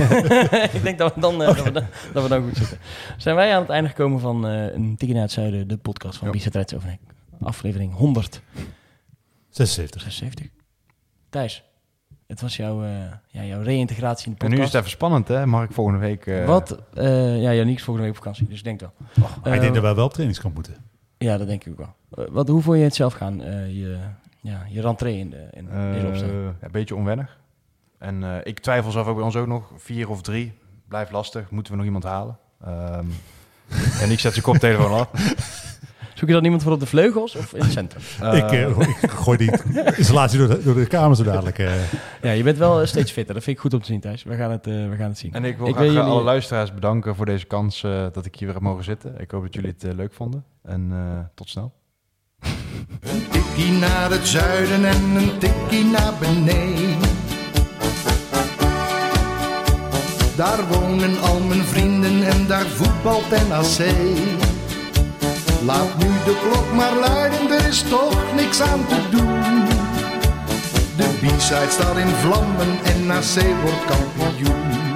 [laughs] ik denk dat we, dan, eh, dat, we dan, dat we dan goed zitten. Zijn wij aan het einde gekomen van eh, een tikje naar het zuiden, de podcast van. Bizet Reds over aflevering 176. 76. Thijs, het was jouw, eh, ja, jouw reïntegratie in de En nu is podcast. het even spannend, hè? Mag ik volgende week... eh, Wat? eh ja, Janiek is volgende week op vakantie, dus ik denk wel. Maar ik denk dat wij wel op trainingskamp moeten. Ja, dat denk ik ook wel. Wat, hoe vond je het zelf gaan, eh, je, ja, je rentree in, de, in deze opstelling? ja, een beetje onwennig. En eh, ik twijfel zelf ook bij ons ook nog. Vier of drie. Blijft lastig. Moeten we nog iemand halen? Ehm, en ik zet zijn koptelefoon af. [laughs] Zoek je dan iemand voor op de vleugels of in het centrum? ik, eh, ik gooi die installatie door de, door de kamer zo dadelijk. eh. Ja, je bent wel eh, steeds fitter. Dat vind ik goed om te zien, Thijs. We gaan het, eh, we gaan het zien. En ik wil Ik graag eh, jullie- alle luisteraars bedanken voor deze kans eh, dat ik hier weer heb mogen zitten. Ik hoop dat jullie het eh, leuk vonden. En eh, tot snel. Een tikkie naar het zuiden en een tikkie naar beneden. Daar wonen al mijn vrienden en daar voetbalt NAC. Laat nu de klok maar luiden, er is toch niks aan te doen. De B-side staat in vlammen en NAC wordt kampioen.